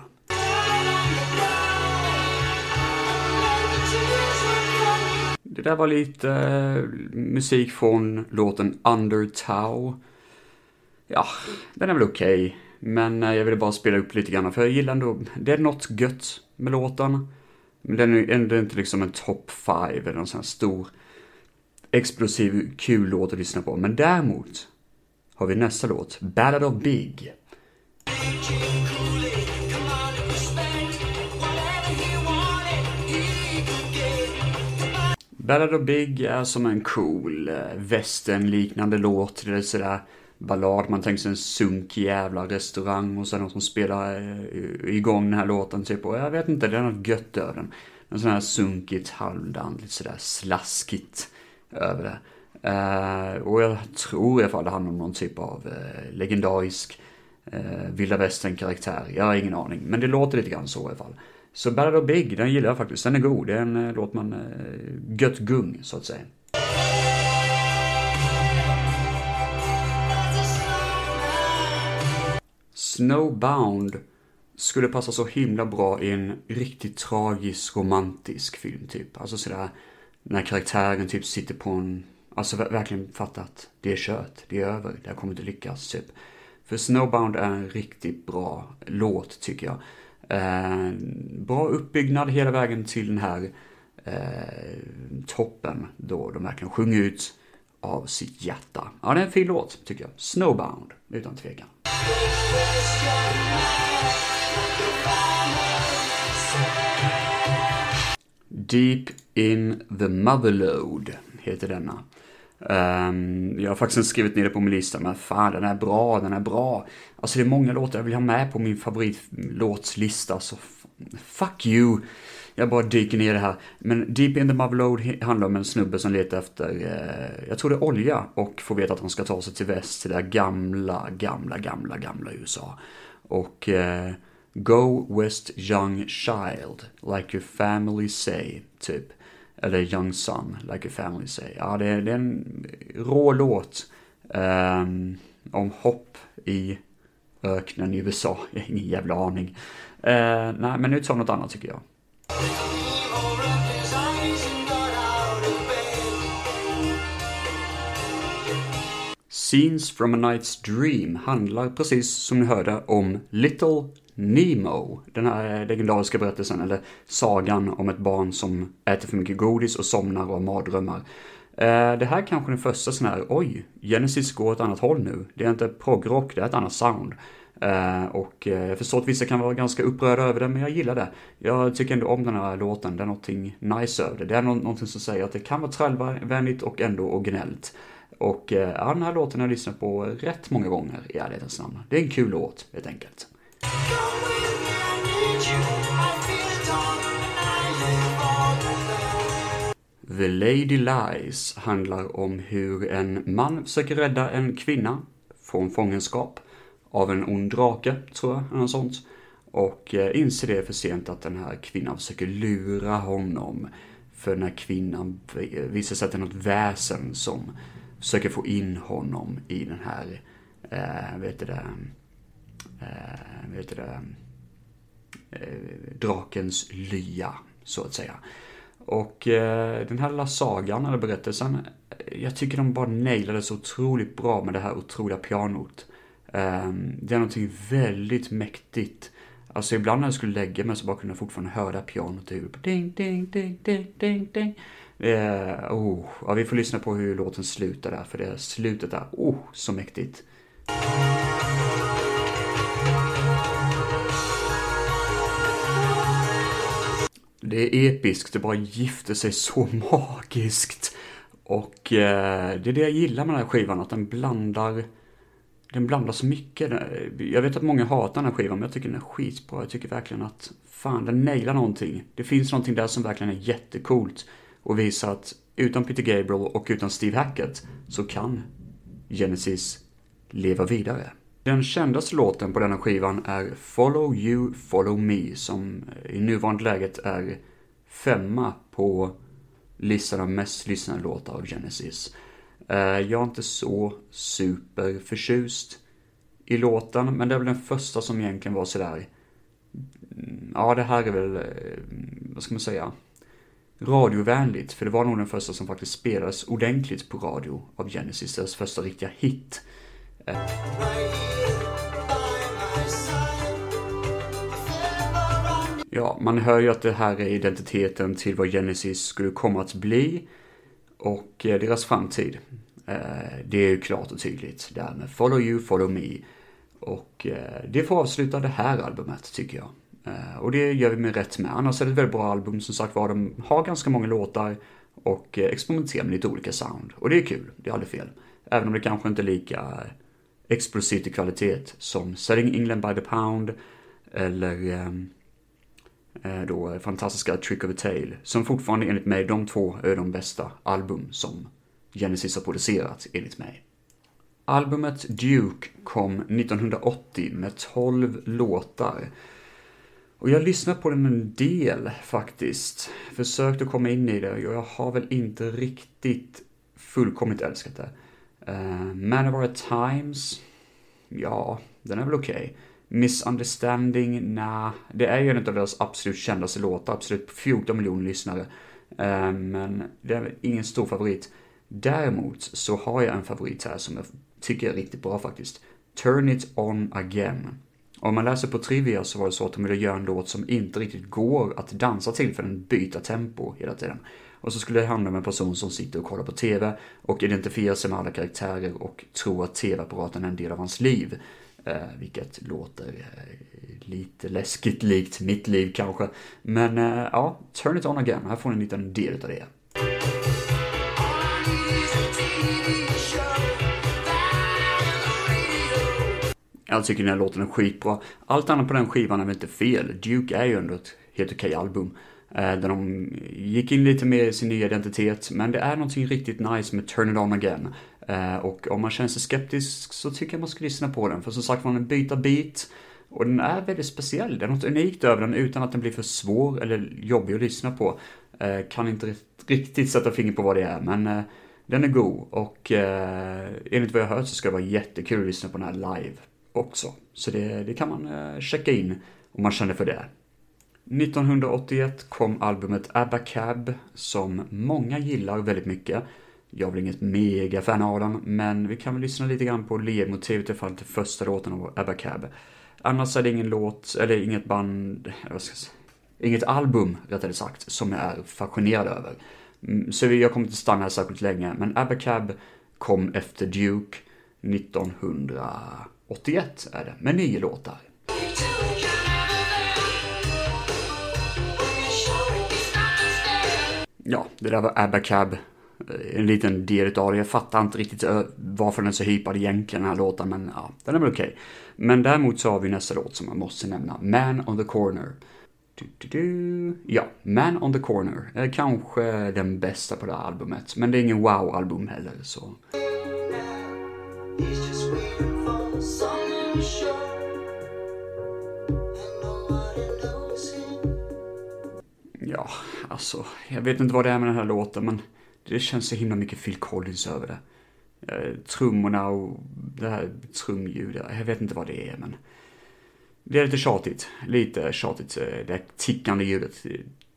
Det där var lite eh, musik från låten Under Tow. Ja, den är väl okej. Okay. Men eh, jag ville bara spela upp lite grann för jag gillar ändå, det är något gött med låten. Men den är ändå inte liksom en top 5 eller någon sån här stor explosiv kul låt att lyssna på. Men däremot har vi nästa låt, Ballad of Big. Ballad of Big är som en cool eh, western-liknande låt. Det är sådär ballad, man tänker sig en sunkig jävla restaurang och sen någon som spelar eh, igång den här låten typ. Och jag vet inte, det är något gött över den. En sån här sunkigt, halvdant, lite sådär slaskigt över det. Uh, och jag tror i alla fall det handlar om någon typ av uh, legendarisk uh, vilda västern-karaktär. Jag har ingen aning, men det låter lite grann så i alla fall. Så Ballad of Big, den gillar jag faktiskt. Den är god. Det är en uh, låt man uh, gött gung, så att säga. Snowbound skulle passa så himla bra i en riktigt tragisk romantisk film typ. Alltså sådär när karaktären typ sitter på en, alltså verkligen fattat. att det är kört, det är över, det här kommer inte lyckas typ. För Snowbound är en riktigt bra låt tycker jag. Eh, bra uppbyggnad hela vägen till den här eh, toppen då de verkligen sjunger ut av sitt hjärta. Ja, det är en fin låt tycker jag. Snowbound, utan tvekan. Deep in the Motherload heter denna. Um, jag har faktiskt inte skrivit ner det på min lista, men fan den är bra, den är bra. Alltså det är många låtar jag vill ha med på min favoritlåtslista, så fuck you. Jag bara dyker ner i det här. Men Deep in the Motherload handlar om en snubbe som letar efter, eh, jag tror det är olja, och får veta att han ska ta sig till väst, till det där gamla, gamla, gamla, gamla USA. Och eh, Go West Young Child, like your family say, typ. Eller Young Son, like your family say. Ja, det är, det är en rå låt um, om hopp i öknen i USA. Jag har ingen jävla aning. Uh, nej, men nu tar något annat tycker jag. Scenes from a Night's Dream handlar precis som ni hörde om Little Nemo, den här legendariska berättelsen, eller sagan om ett barn som äter för mycket godis och somnar och har mardrömmar. Eh, det här är kanske den första sån här, oj, Genesis går åt ett annat håll nu. Det är inte progrock, det är ett annat sound. Eh, och eh, jag förstår att vissa kan vara ganska upprörda över det, men jag gillar det. Jag tycker ändå om den här låten, det är någonting nice över det. Det är någonting som säger att det kan vara trallvänligt och ändå originellt. Och eh, ja, den här låten har jag lyssnat på rätt många gånger i ärlighetens namn. Det är en kul låt, helt enkelt. The Lady Lies handlar om hur en man försöker rädda en kvinna från fångenskap av en ond drake, tror jag, eller något sånt. Och eh, inser det för sent att den här kvinnan försöker lura honom. För den här kvinnan visar sig att det är något väsen som försöker få in honom i den här, eh, vet du det, eh, vet du det, eh, drakens lya, så att säga. Och eh, den här lilla sagan, eller berättelsen, jag tycker de bara nailade så otroligt bra med det här otroliga pianot. Ehm, det är någonting väldigt mäktigt. Alltså ibland när jag skulle lägga mig så bara kunde jag fortfarande höra pianot i huvudet. Ding, ding, ding, ding, ding, ding. Eh, oh, ja, vi får lyssna på hur låten slutar där, för det slutet är, oh, så mäktigt. Det är episkt, det bara gifter sig så magiskt. Och eh, det är det jag gillar med den här skivan, att den blandar den blandar så mycket. Eh, jag vet att många hatar den här skivan, men jag tycker den är skitbra. Jag tycker verkligen att, fan, den nailar någonting. Det finns någonting där som verkligen är jättecoolt och visar att utan Peter Gabriel och utan Steve Hackett så kan Genesis leva vidare. Den kändaste låten på denna skivan är Follow You, Follow Me som i nuvarande läget är femma på listan av mest lyssnade låtar av Genesis. Eh, jag är inte så superförtjust i låten, men det är väl den första som egentligen var sådär, mm, ja det här är väl, eh, vad ska man säga, radiovänligt, för det var nog den första som faktiskt spelades ordentligt på radio av Genesis, deras första riktiga hit. Eh. Ja, man hör ju att det här är identiteten till vad Genesis skulle komma att bli och eh, deras framtid. Eh, det är ju klart och tydligt. Det här med Follow You, Follow Me. Och eh, det får avsluta det här albumet tycker jag. Och det gör vi med rätt med. Annars är det ett väldigt bra album som sagt var. De har ganska många låtar och experimenterar med lite olika sound. Och det är kul, det är aldrig fel. Även om det kanske inte är lika explosivt i kvalitet som Setting England by the Pound eller ehm, Eh, då fantastiska Trick of a Tale. Som fortfarande enligt mig, de två är de bästa album som Genesis har producerat, enligt mig. Albumet Duke kom 1980 med 12 låtar. Och jag lyssnat på den en del faktiskt. Försökt att komma in i det och jag har väl inte riktigt fullkomligt älskat det. Uh, Man of Our Times, ja, den är väl okej. Okay. Misunderstanding, nah. Det är ju en av deras absolut kändaste låtar, absolut 14 miljoner lyssnare. Eh, men det är ingen stor favorit. Däremot så har jag en favorit här som jag tycker är riktigt bra faktiskt. Turn It On Again. Om man läser på Trivia så var det så att de ville göra en låt som inte riktigt går att dansa till för den byter tempo hela tiden. Och så skulle det handla om en person som sitter och kollar på TV och identifierar sig med alla karaktärer och tror att TV-apparaten är en del av hans liv. Eh, vilket låter eh, lite läskigt likt mitt liv kanske. Men eh, ja, Turn It On Again, här får ni en liten del av det. Jag tycker den här låten är skitbra. Allt annat på den skivan är väl inte fel. Duke är ju ändå ett helt okej album. Eh, där de gick in lite mer i sin nya identitet, men det är någonting riktigt nice med Turn It On Again. Eh, och om man känner sig skeptisk så tycker jag man ska lyssna på den, för som sagt man byter bit. Och den är väldigt speciell, det är något unikt över den utan att den blir för svår eller jobbig att lyssna på. Eh, kan inte riktigt sätta fingret på vad det är, men eh, den är god och enligt vad jag har hört så ska det vara jättekul att lyssna på den här live också. Så det, det kan man checka in om man känner för det. 1981 kom albumet Abba Cab som många gillar väldigt mycket. Jag är väl inget mega fan av den, men vi kan väl lyssna lite grann på ledmotivet i fall till första låten av Abba Cab. Annars är det ingen låt, eller inget band, vad ska jag säga, inget album rättare sagt, som jag är fascinerad över. Mm, så jag kommer inte stanna här särskilt länge, men Abba Cab kom efter Duke 1981 är det, med nio låtar. Ja, det där var Abba Cab. Eh, en liten del av det. Jag fattar inte riktigt eh, varför den är så hypad egentligen, den här låten, men ja, den är väl okej. Okay. Men däremot så har vi nästa låt som man måste nämna. Man on the Corner. Du, du, du. Ja, Man on the Corner är kanske den bästa på det här albumet, men det är ingen wow-album heller, så... Ja, alltså, jag vet inte vad det är med den här låten, men det känns så himla mycket Phil Collins över det. Eh, trummorna och det här trumljudet, jag vet inte vad det är, men det är lite tjatigt. Lite tjatigt, eh, det här tickande ljudet.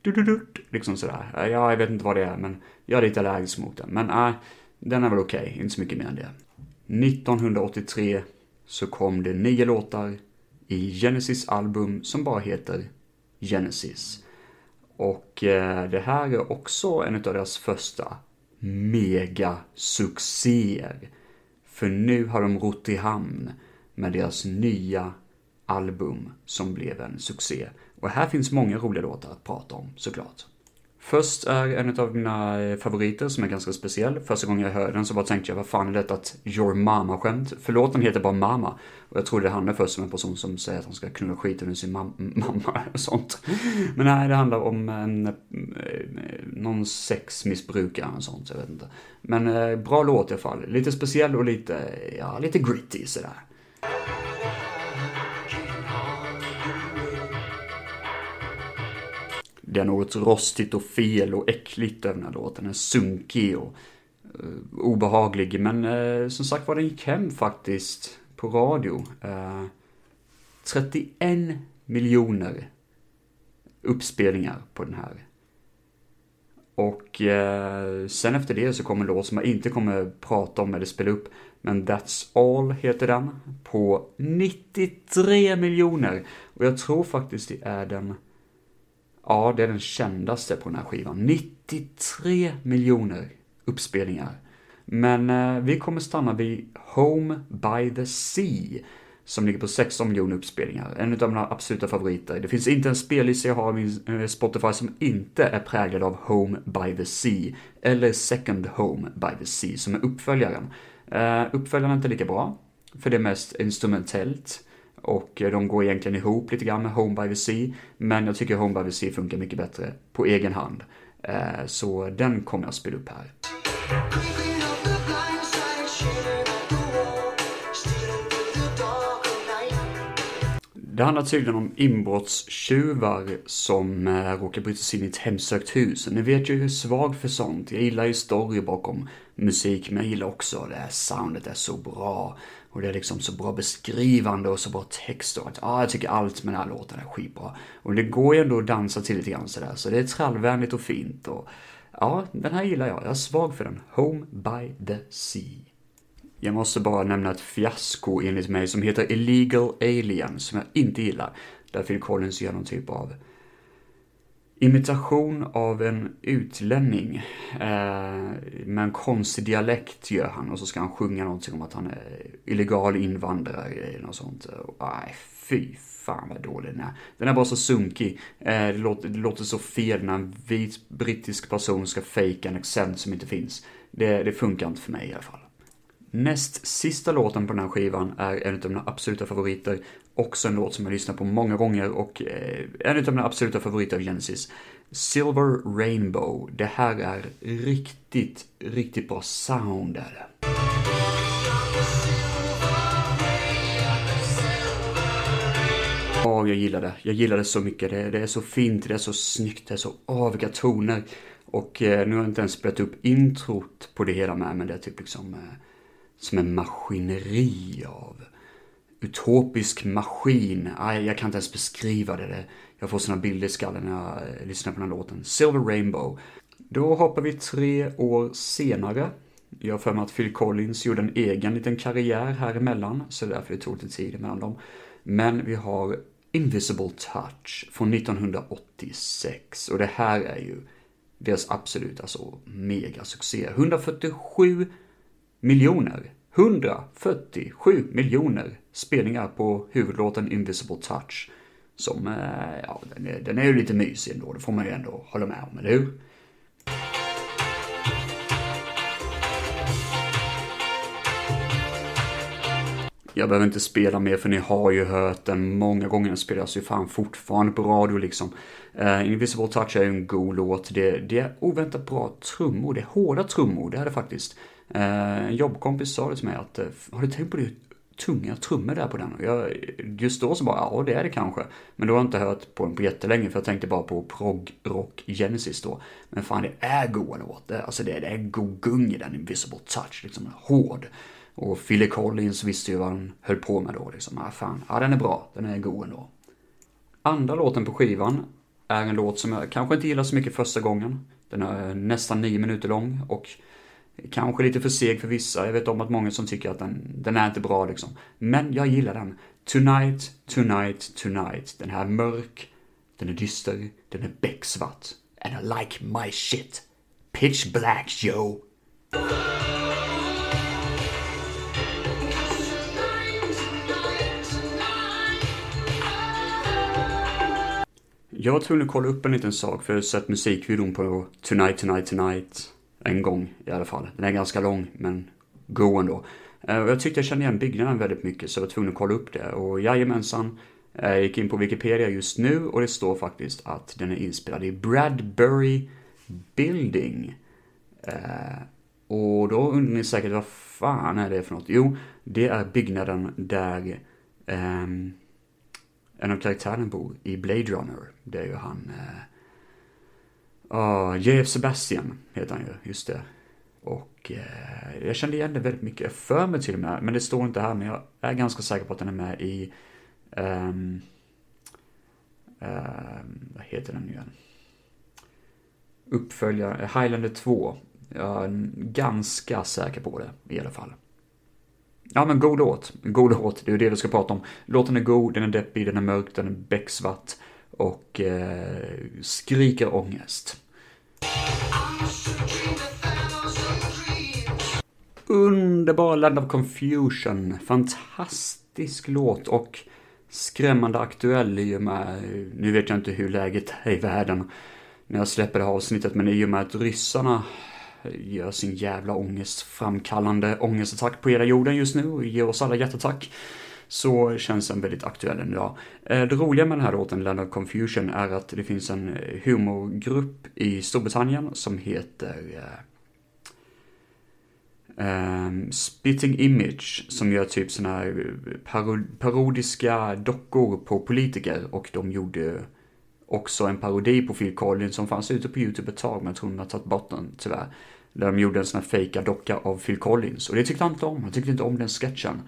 Du, du, du, liksom sådär. Eh, ja, jag vet inte vad det är, men jag är lite allergisk mot den. Men äh, den är väl okej, okay. inte så mycket mer än det. 1983 så kom det nio låtar i Genesis album som bara heter Genesis. Och eh, det här är också en av deras första megasuccéer. För nu har de rott i hamn med deras nya album som blev en succé. Och här finns många roliga låtar att prata om, såklart. Först är en av mina eh, favoriter som är ganska speciell. Första gången jag hörde den så bara tänkte jag, vad fan är detta ett Your Mama-skämt? För låten heter bara Mama. Och jag trodde det handlade först om en person som säger att han ska knulla skiten ur sin mam mamma och sånt. Men nej, det handlar om en, eh, någon sexmissbrukare och sånt, jag vet inte. Men eh, bra låt i alla fall. Lite speciell och lite, ja, lite gritty sådär. Det är något rostigt och fel och äckligt över den här låten. Den är sunkig och eh, obehaglig. Men eh, som sagt var, den gick hem faktiskt på radio. Eh, 31 miljoner uppspelningar på den här. Och eh, sen efter det så kommer en låt som jag inte kommer prata om eller spela upp. Men That's All heter den. På 93 miljoner. Och jag tror faktiskt det är den Ja, det är den kändaste på den här skivan. 93 miljoner uppspelningar. Men eh, vi kommer stanna vid Home by the Sea, som ligger på 16 miljoner uppspelningar. En av mina absoluta favoriter. Det finns inte en spellista jag har i min eh, Spotify som inte är präglad av Home by the Sea, eller Second Home by the Sea, som är uppföljaren. Uh, uppföljaren är inte lika bra, för det är mest instrumentellt och eh, de går egentligen ihop lite grann med Home by the Sea, men jag tycker Home by the Sea funkar mycket bättre på egen hand. Eh, så den kommer jag spela upp här. Det handlar tydligen om inbrottstjuvar som eh, råkar bryta sig in i ett hemsökt hus. Ni vet ju hur svag för sånt. Jag gillar ju story bakom musik, men jag gillar också det här soundet är så bra. Och det är liksom så bra beskrivande och så bra text och att, ja, jag tycker allt med den här låten är skitbra. Och det går ju ändå att dansa till lite grann sådär, så det är trallvänligt och fint och ja, den här gillar jag. Jag är svag för den. Home by the Sea. Jag måste bara nämna ett fiasko enligt mig som heter Illegal Alien, som jag inte gillar. Där Phil Collins gör någon typ av imitation av en utlänning. Eh, med en konstig dialekt gör han och så ska han sjunga någonting om att han är illegal invandrare eller något sånt. Nej, fy fan vad dålig den är. Den är bara så sunkig. Eh, det, låter, det låter så fel när en vit brittisk person ska fejka en accent som inte finns. Det, det funkar inte för mig i alla fall. Näst sista låten på den här skivan är en av mina absoluta favoriter. Också en låt som jag lyssnat på många gånger och eh, en av mina absoluta favoriter av Genesis. Silver Rainbow. Det här är riktigt, riktigt bra sound är det. Ja, oh, jag gillar det. Jag gillar det så mycket. Det, det, är så fint, det är så snyggt, det är så aviga toner. Och eh, nu har jag inte ens spelat upp introt på det hela med, men det är typ liksom eh, som en maskineri av utopisk maskin. Aj, jag kan inte ens beskriva det. Jag får såna bilder i skallen när jag eh, lyssnar på den här låten. Silver Rainbow. Då hoppar vi tre år senare. Jag har för mig att Phil Collins gjorde en egen liten karriär här emellan, så därför det tog lite tid mellan dem. Men vi har Invisible Touch från 1986 och det här är ju deras absolut alltså megasuccé. 147 miljoner. 147 miljoner spelningar på huvudlåten Invisible Touch. Som, eh, ja, den är, den är ju lite mysig ändå, det får man ju ändå hålla med om, eller hur? Jag behöver inte spela mer för ni har ju hört den många gånger. Den spelas ju fan fortfarande på radio liksom. Uh, Invisible Touch är ju en god låt. Det, det är oväntat bra trummor. Det är hårda trummor, det är det faktiskt. Uh, en jobbkompis sa det till mig att, har du tänkt på det tunga trummor där på den? Och jag, just då så bara, ja det är det kanske. Men då har jag inte hört på den på jättelänge för jag tänkte bara på prog rock Genesis då. Men fan det är goa låtar. Alltså det, det är god gung i den Invisible Touch, liksom hård. Och Philly Collins visste ju vad han höll på med då liksom. Ja, fan, ja den är bra, den är god ändå. Andra låten på skivan är en låt som jag kanske inte gillar så mycket första gången. Den är nästan nio minuter lång och kanske lite för seg för vissa. Jag vet om att många som tycker att den, den är inte bra liksom. Men jag gillar den. Tonight, tonight, tonight. Den här är mörk, den är dyster, den är becksvart. And I like my shit. Pitch black, yo. Jag var tvungen att kolla upp en liten sak för jag har sett musikvideon på Tonight Tonight Tonight en gång i alla fall. Den är ganska lång men go ändå. Eh, och jag tyckte jag kände igen byggnaden väldigt mycket så jag var tvungen att kolla upp det och jajamensan. Jag gick in på Wikipedia just nu och det står faktiskt att den är inspelad i Bradbury Building. Eh, och då undrar ni säkert vad fan är det för något? Jo, det är byggnaden där ehm, en av karaktärerna bor i Blade Runner. Det är ju han... eh, uh, J.F. Sebastian heter han ju, just det. Och uh, jag kände igen det väldigt mycket, för mig till och med, men det står inte här, men jag är ganska säker på att den är med i... Um, uh, vad heter den nu igen? Uppföljare, eh, Highlander 2. Jag är ganska säker på det i alla fall. Ja men god låt, god låt, det är ju det vi ska prata om. Låten är god, den är deppig, den är mörk, den är becksvart och eh, skriker ångest. Underbar Land of Confusion, fantastisk låt och skrämmande aktuell i och med, nu vet jag inte hur läget är i världen när jag släpper det här avsnittet, men i och med att ryssarna gör sin jävla ångestframkallande ångestattack på hela jorden just nu och ger oss alla hjärtattack så känns den väldigt aktuell än idag. Eh, det roliga med den här låten, Land of Confusion, är att det finns en eh, humorgrupp i Storbritannien som heter eh, ehm, um, Spitting Image, som gör typ såna här parodiska dockor på politiker och de gjorde också en parodi på Phil Collins som fanns ute på YouTube ett tag, men jag tror de har tagit bort den tyvärr. Där de gjorde en sån här fejkad docka av Phil Collins. Och det tyckte han inte om. Han tyckte inte om den sketchen.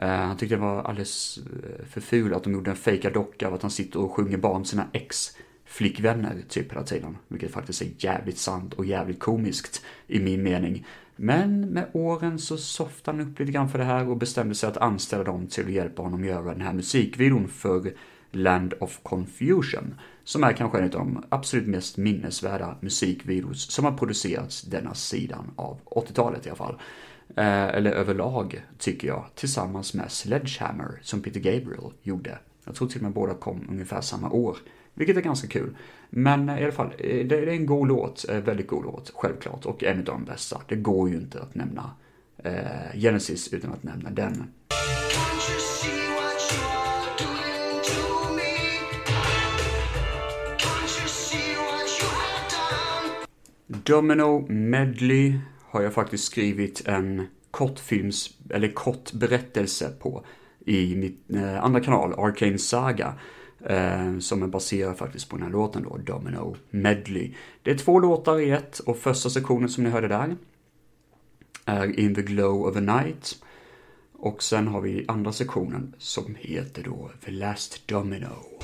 Eh, han tyckte det var alldeles eh, för ful att de gjorde en fejkad docka av att han sitter och sjunger barn sina ex flickvänner typ hela tiden. Vilket faktiskt är jävligt sant och jävligt komiskt i min mening. Men med åren så softade han upp lite grann för det här och bestämde sig att anställa dem till att hjälpa honom göra den här musikvideon för Land of Confusion, som är kanske en av de absolut mest minnesvärda musikvideos som har producerats denna sidan av 80-talet i alla fall. Eh, eller överlag, tycker jag, tillsammans med Sledgehammer, som Peter Gabriel gjorde. Jag tror till och med båda kom ungefär samma år, vilket är ganska kul. Men eh, i alla fall, eh, det är en god låt, väldigt god låt, självklart, och en av de bästa. Det går ju inte att nämna Genesis utan att nämna den. Domino Medley har jag faktiskt skrivit en kortfilms, eller kort berättelse på i mitt eh, andra kanal, Arcane Saga. Eh, som är baserad faktiskt på den här låten då, Domino Medley. Det är två låtar i ett och första sektionen som ni hörde där är In the Glow of a Night. Och sen har vi andra sektionen som heter då The Last Domino.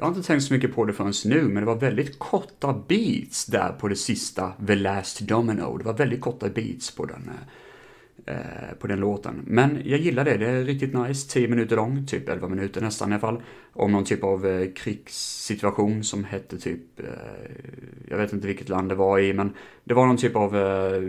Jag har inte tänkt så mycket på det förrän nu, men det var väldigt korta beats där på det sista The Last Domino. Det var väldigt korta beats på den, eh, på den låten. Men jag gillar det, det är riktigt nice. 10 minuter lång, typ 11 minuter nästan i alla fall. Om någon typ av eh, krigssituation som hette typ, eh, jag vet inte vilket land det var i, men det var någon typ av eh,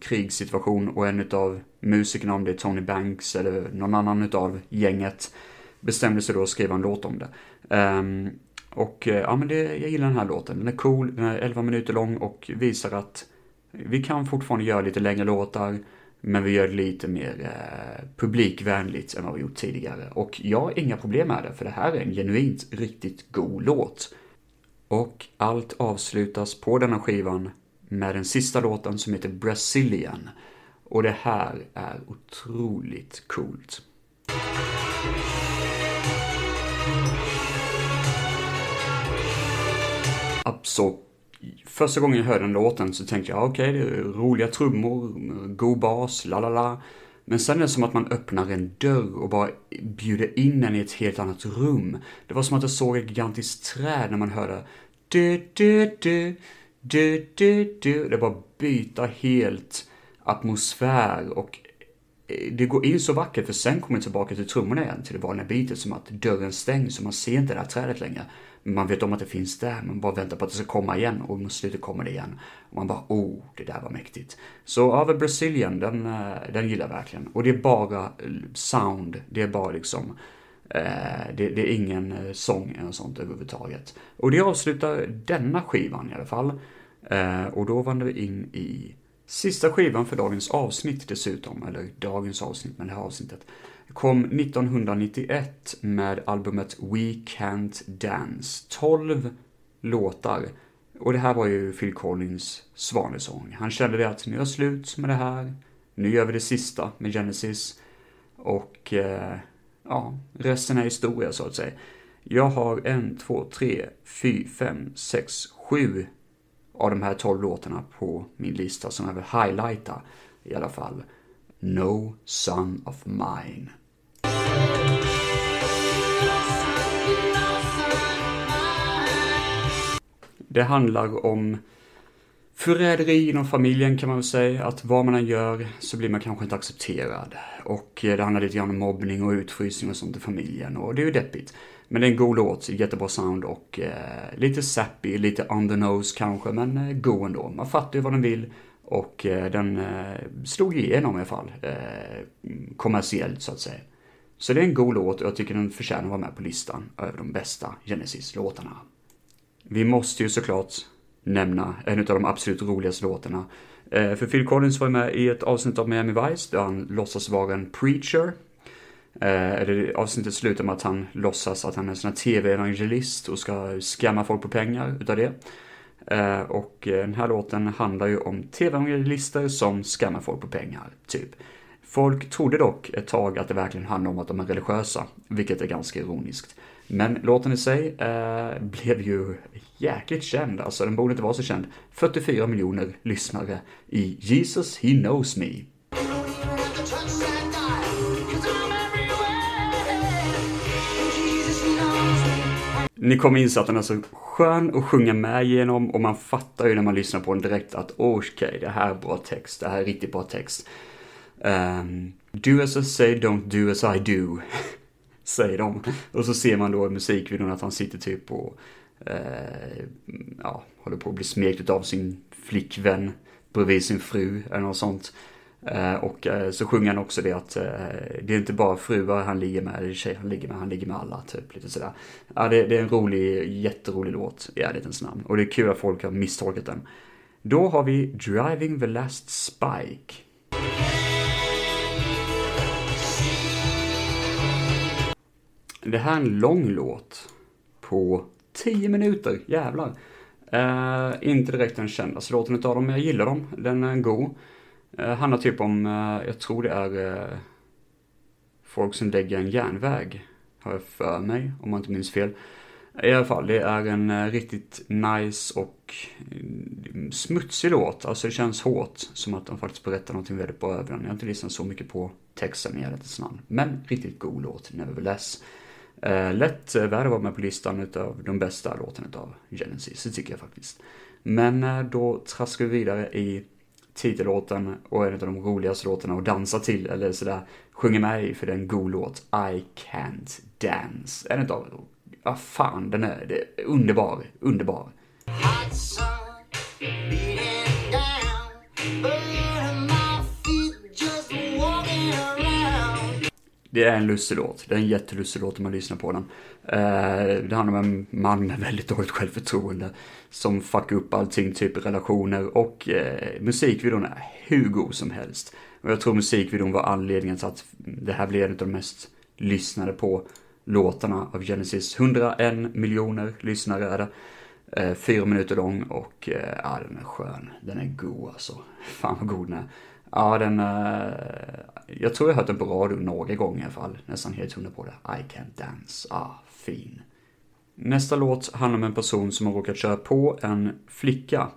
krigssituation och en utav musikerna, om det är Tony Banks eller någon annan utav gänget, bestämde sig då att skriva en låt om det. Um, och eh, ja, men det, jag gillar den här låten. Den är cool, den är 11 minuter lång och visar att vi kan fortfarande göra lite längre låtar, men vi gör det lite mer eh, publikvänligt än vad vi gjort tidigare. Och jag har inga problem med det, för det här är en genuint riktigt god låt. Och allt avslutas på denna skivan med den sista låten som heter Brazilian. Och det här är otroligt coolt. Så första gången jag hörde den låten så tänkte jag, okej, okay, det är roliga trummor, god bas, la la la. Men sen är det som att man öppnar en dörr och bara bjuder in en i ett helt annat rum. Det var som att jag såg ett gigantiskt träd när man hörde du, du, du, du, du, du. Det bara byta helt atmosfär och eh, det går in så vackert för sen kommer jag tillbaka till trummorna igen, till det vanliga bitet, som att dörren stängs och man ser inte det här trädet längre. Man vet om att det finns där, man bara väntar på att det ska komma igen och mot slutet kommer det igen. Och man bara, oh, det där var mäktigt. Så över Brasilien, den, eh, den gillar jag verkligen. Och det är bara sound, det är bara liksom Eh, det, det, är ingen eh, sång eller sånt överhuvudtaget. Och det avslutar denna skivan i alla fall. Eh, och då vandrar vi in i sista skivan för dagens avsnitt dessutom, eller dagens avsnitt, men det här avsnittet. Kom 1991 med albumet We Can't Dance. 12 låtar. Och det här var ju Phil Collins svanesång. Han kände det att nu är jag slut med det här. Nu gör vi det sista med Genesis. Och eh, ja, resten är historia så att säga. Jag har en, två, tre, fyra, fem, sex, sju av de här tolv låtarna på min lista som jag vill highlighta i alla fall. No Son of Mine. Det handlar om förräderi inom familjen kan man väl säga. Att vad man än gör så blir man kanske inte accepterad. Och eh, det handlar lite grann om mobbning och utfrysning och sånt i familjen och det är ju deppigt. Men det är en god låt, jättebra sound och eh, lite sappy, lite on the nose kanske, men eh, god ändå. Man fattar ju vad den vill och eh, den eh, slog igenom i alla fall, eh, kommersiellt så att säga. Så det är en god låt och jag tycker den förtjänar att vara med på listan över de bästa Genesis-låtarna. Vi måste ju såklart nämna en av de absolut roligaste låtarna. Eh, för Phil Collins var med i ett avsnitt av Miami Vice där han låtsas vara en preacher. Eh, eller avsnittet slutar med att han låtsas att han är en sån här tv-evangelist och ska skamma folk på pengar utav det. Eh, och den här låten handlar ju om tv-evangelister som skammar folk på pengar, typ. Folk trodde dock ett tag att det verkligen handlade om att de är religiösa, vilket är ganska ironiskt. Men låten i sig eh, blev ju jäkligt känd, alltså den borde inte vara så känd. 44 miljoner lyssnare i Jesus He Knows Me. Ni kommer inse att den är så skön att sjunga med genom och man fattar ju när man lyssnar på den direkt att okej, okay, det här är bra text, det här är riktigt bra text. Um, do as I say, don't do as I do. säger de. Och så ser man då i musikvideon att han sitter typ och eh, ja, håller på att bli smekt av sin flickvän bredvid sin fru eller något sånt. Eh, och eh, så sjunger han också det att eh, det är inte bara fruar han ligger med, eller tjejer han ligger med, han ligger med alla, typ lite sådär. Ja, det, det är en rolig, jätterolig låt i ärlighetens namn. Och det är kul att folk har misstolkat den. Då har vi Driving the Last Spike. Det här är en lång låt på 10 minuter, jävlar. Uh, inte direkt den kändaste låten utav dem, men jag gillar dem. Den är god. Uh, handlar typ om, uh, jag tror det är uh, folk som lägger en järnväg, har jag för mig, om man inte minns fel. I alla fall, det är en riktigt nice och mm, smutsig låt. Alltså det känns hårt, som att de faktiskt berättar någonting väldigt bra över den. Jag har inte lyssnat så mycket på texten i ärlighetens namn. Men riktigt god låt, nevertheless. Eh, Eh, lätt värd att vara med på listan utav de bästa låtarna utav Genesis, det tycker jag faktiskt. Men eh, då traskar vi vidare i titellåten och en av de roligaste låtarna att dansa till, eller sådär, sjunger med i, för det är en god låt. I can't dance. En utav, ja fan, den är, det är underbar, underbar. Det är en lustig låt. Det är en jättelustig låt om man lyssnar på den. Eh, det handlar om en man med väldigt dåligt självförtroende som fuckar upp allting, typ relationer och eh, musikvideon är hur god som helst. Och jag tror musikvideon var anledningen till att det här blev en av de mest lyssnade på låtarna av Genesis. 101 miljoner lyssnare är det. Eh, fyra minuter lång och eh, ja, den är skön. Den är god alltså. Fan vad god den är. Ja, den... Uh, jag tror jag har hört den på radio några gånger i alla fall. Nästan helt hundra på det. I can't dance. Ah, fin. Nästa låt handlar om en person som har råkat köra på en flicka.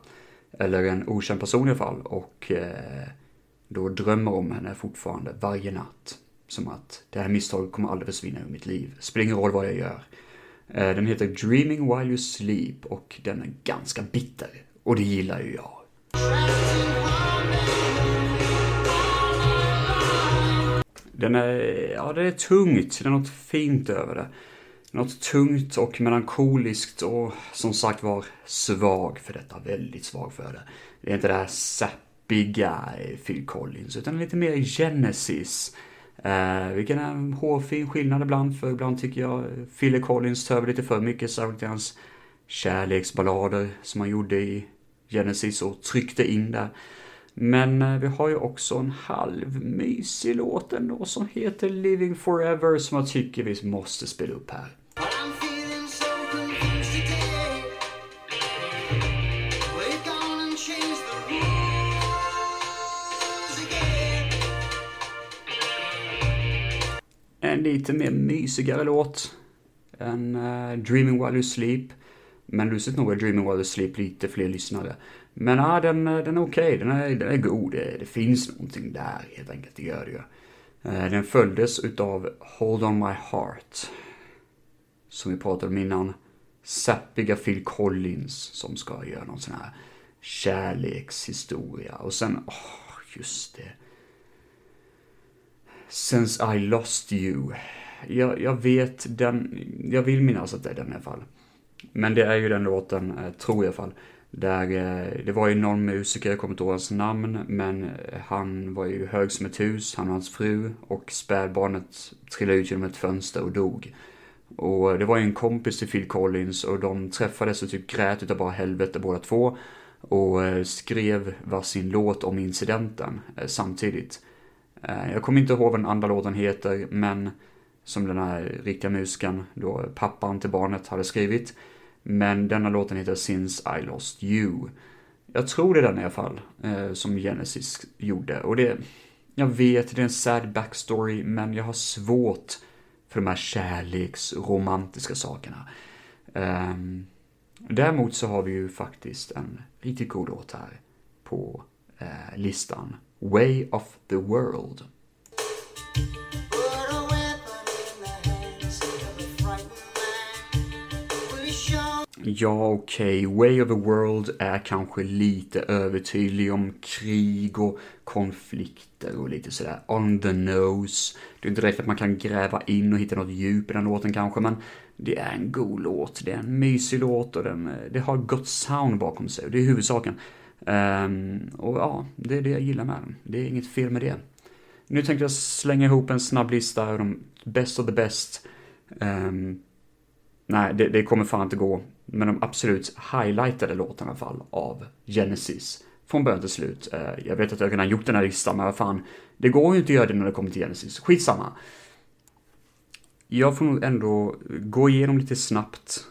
Eller en okänd person i alla fall. Och uh, då drömmer om henne fortfarande varje natt. Som att det här misstaget kommer aldrig försvinna ur mitt liv. Spelar ingen roll vad jag gör. Eh, den heter Dreaming While You Sleep och den är ganska bitter. Och det gillar ju jag. Den är, ja det är tungt, det är något fint över det. Något tungt och melankoliskt och som sagt var svag för detta, väldigt svag för det. Det är inte det här sappiga eh, Phil Collins, utan lite mer Genesis. Eh, vilken är en hårfin skillnad ibland, för ibland tycker jag Phil Collins tar över lite för mycket, särskilt i hans kärleksballader som han gjorde i Genesis och tryckte in där. Men eh, vi har ju också en halvmysig låt ändå som heter Living Forever som jag tycker vi måste spela upp här. En lite mer mysigare låt än uh, Dreaming While You Sleep. Men lustigt nog är Dreaming While You Sleep lite fler lyssnare. Men ja, den, den är okej, okay. den, är, den är god, det, det, finns någonting där helt enkelt, det gör det ju. Eh, den följdes utav Hold On My Heart. Som vi pratade om innan. Sappiga Phil Collins som ska göra någon sån här kärlekshistoria. Och sen, åh, oh, just det. Since I lost you. Jag, jag vet den, jag vill minnas att det är den i alla fall. Men det är ju den låten, eh, tror jag i alla fall. Där, eh, det var ju någon musiker, jag kommer inte ihåg hans namn, men eh, han var ju hög som ett hus, han och hans fru, och spädbarnet trillade ut genom ett fönster och dog. Och det var ju en kompis till Phil Collins och de träffades och typ grät utav bara helvete båda två. Och skrev varsin låt om incidenten samtidigt. Jag kommer inte ihåg vad den andra låten heter, men som den här riktiga musikern, då pappan till barnet, hade skrivit. Men denna låten heter Since I Lost You. Jag tror det är den i alla fall, eh, som Genesis gjorde. Och det, jag vet, det är en sad backstory, men jag har svårt för de här kärleksromantiska sakerna. Eh, däremot så har vi ju faktiskt en riktigt god låt här på eh, listan. Way of the World. Ja, okej, okay. Way of the World är kanske lite övertydlig om krig och konflikter och lite sådär on the nose. Det är inte direkt att man kan gräva in och hitta något djup i den låten kanske, men det är en god låt, det är en mysig låt och den, det har gott sound bakom sig och det är huvudsaken. Um, och ja, det är det jag gillar med den. Det är inget fel med det. Nu tänkte jag slänga ihop en snabb lista över de best of the best. Um, nej, det, det kommer fan inte gå men de absolut highlightade låtarna i alla fall av Genesis. Från början till slut. Eh, jag vet att jag kunde ha gjort den här listan, men vad fan. Det går ju inte att göra det när det kommer till Genesis. Skitsamma. Jag får nog ändå gå igenom lite snabbt,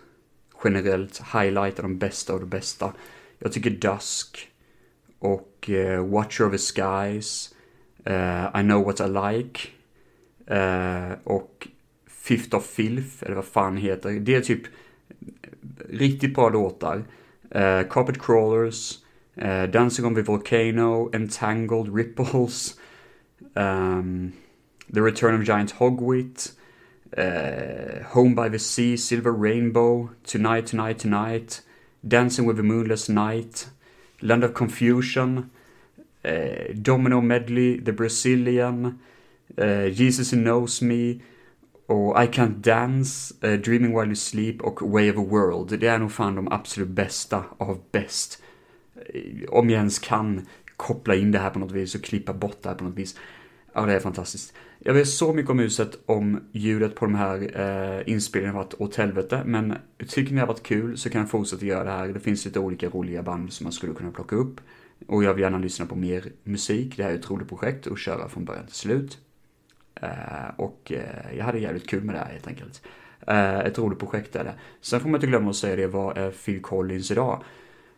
generellt, highlighta de bästa av de bästa. Jag tycker Dusk och uh, Watch Over Skies, uh, I Know What I Like uh, och Fifth of Filth, eller vad fan heter det. är typ riktigt bra låtar. Uh, Carpet Crawlers, uh, Dancing on the Volcano, Entangled, Ripples, um, The Return of Giant Hogwit, uh, Home by the Sea, Silver Rainbow, Tonight, Tonight, Tonight, Dancing with the Moonless Night, Land of Confusion, Domino Medley, The Brazilian, Jesus Who Knows Me, och I Can't Dance, uh, Dreaming While You Sleep och Way of a World. Det är nog fan de absolut bästa av bäst. Eh, om jag ens kan koppla in det här på något vis och klippa bort det här på något vis. Ja, det är fantastiskt. Jag vet så mycket om huset, om ljudet på de här eh, inspelningarna har varit åt helvete, men tycker ni det har varit kul så kan jag fortsätta göra det här. Det finns lite olika roliga band som man skulle kunna plocka upp. Och jag vill gärna lyssna på mer musik. Det här är ett roligt projekt och köra från början till slut. Eh, och eh, jag hade jävligt kul med det här helt enkelt. Eh, ett roligt projekt är det. Sen får man inte glömma att säga det, vad är Phil Collins idag?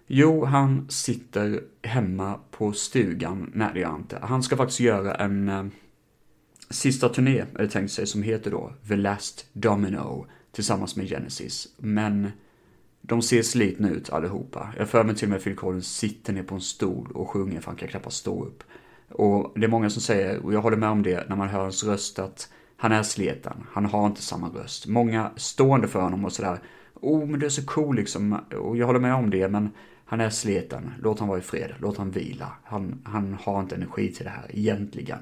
Jo, han sitter hemma på stugan. Nej, det gör han inte. Han ska faktiskt göra en eh, sista turné, är det tänkt sig, som heter då The Last Domino tillsammans med Genesis. Men de ser slitna ut allihopa. Jag för mig till och med Phil Collins sitter ner på en stol och sjunger för han kan knappast stå upp. Och det är många som säger, och jag håller med om det, när man hör hans röst att han är sleten, han har inte samma röst. Många stående för honom och sådär, oh men du är så cool liksom, och jag håller med om det, men han är sliten. låt han vara i fred, låt han vila. Han, han har inte energi till det här egentligen.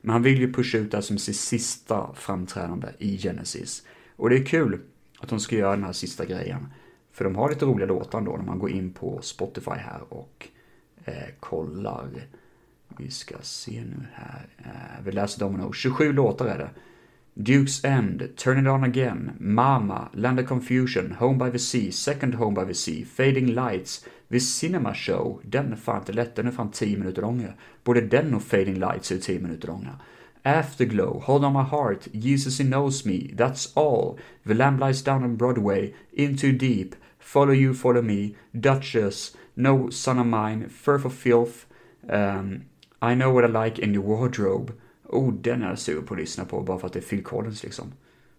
Men han vill ju pusha ut det här som sitt sista framträdande i Genesis. Och det är kul att de ska göra den här sista grejen. För de har lite roliga låtar då när man går in på Spotify här och eh, kollar. Vi ska se nu här. Eh, vi läser Domino. 27 låtar är det. Duke's End, Turn It On Again, Mama, Land of Confusion, Home by the Sea, Second Home by the Sea, Fading Lights, The Cinema Show, den är fan inte lätt, den är fan 10 minuter lång. Både den och Fading Lights är 10 minuter långa. Afterglow, Hold On My Heart, Jesus He Knows Me, That's All, The Lamb Lies Down on Broadway, Into Deep, Follow You, Follow Me, Duchess, No Son of Mine, Firth of Filth, um, i Know What I Like in Your Wardrobe, Oh, den är jag sur på att lyssna på bara för att det är Phil Collins liksom.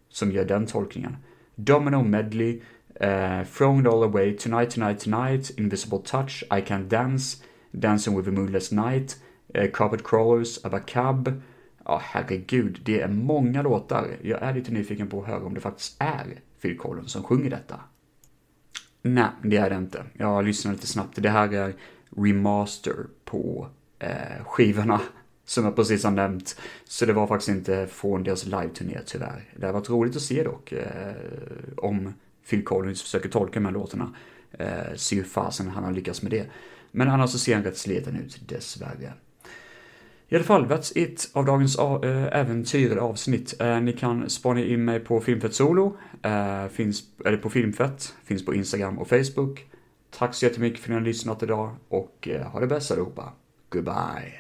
Som gör den tolkningen. Domino Medley, eh, uh, Throwing It All Away, Tonight, Tonight, Tonight, Invisible Touch, I Can Dance, Dancing with a Moonless Night, uh, Carpet Crawlers, Abacab. Ja, oh, herregud, det är många låtar. Jag är lite nyfiken på att höra om det faktiskt är Phil Collins som sjunger detta. Nej, det är det inte. Jag lyssnar lite snabbt. Det här är remaster på eh, skivorna som jag precis har nämnt. Så det var faktiskt inte från deras live-turné tyvärr. Det har varit roligt att se dock eh, om Phil Collins försöker tolka de här låtarna. Eh, se hur fasen han har lyckats med det. Men annars så ser han alltså rätt sliten ut, dessvärre. I alla fall, that's it av dagens eh, äventyr avsnitt. Eh, ni kan spana in mig på Filmfett Solo, eh, finns, eller på Filmfett, finns på Instagram och Facebook. Tack så jättemycket för att ni har lyssnat idag och ha det bäst allihopa. Goodbye.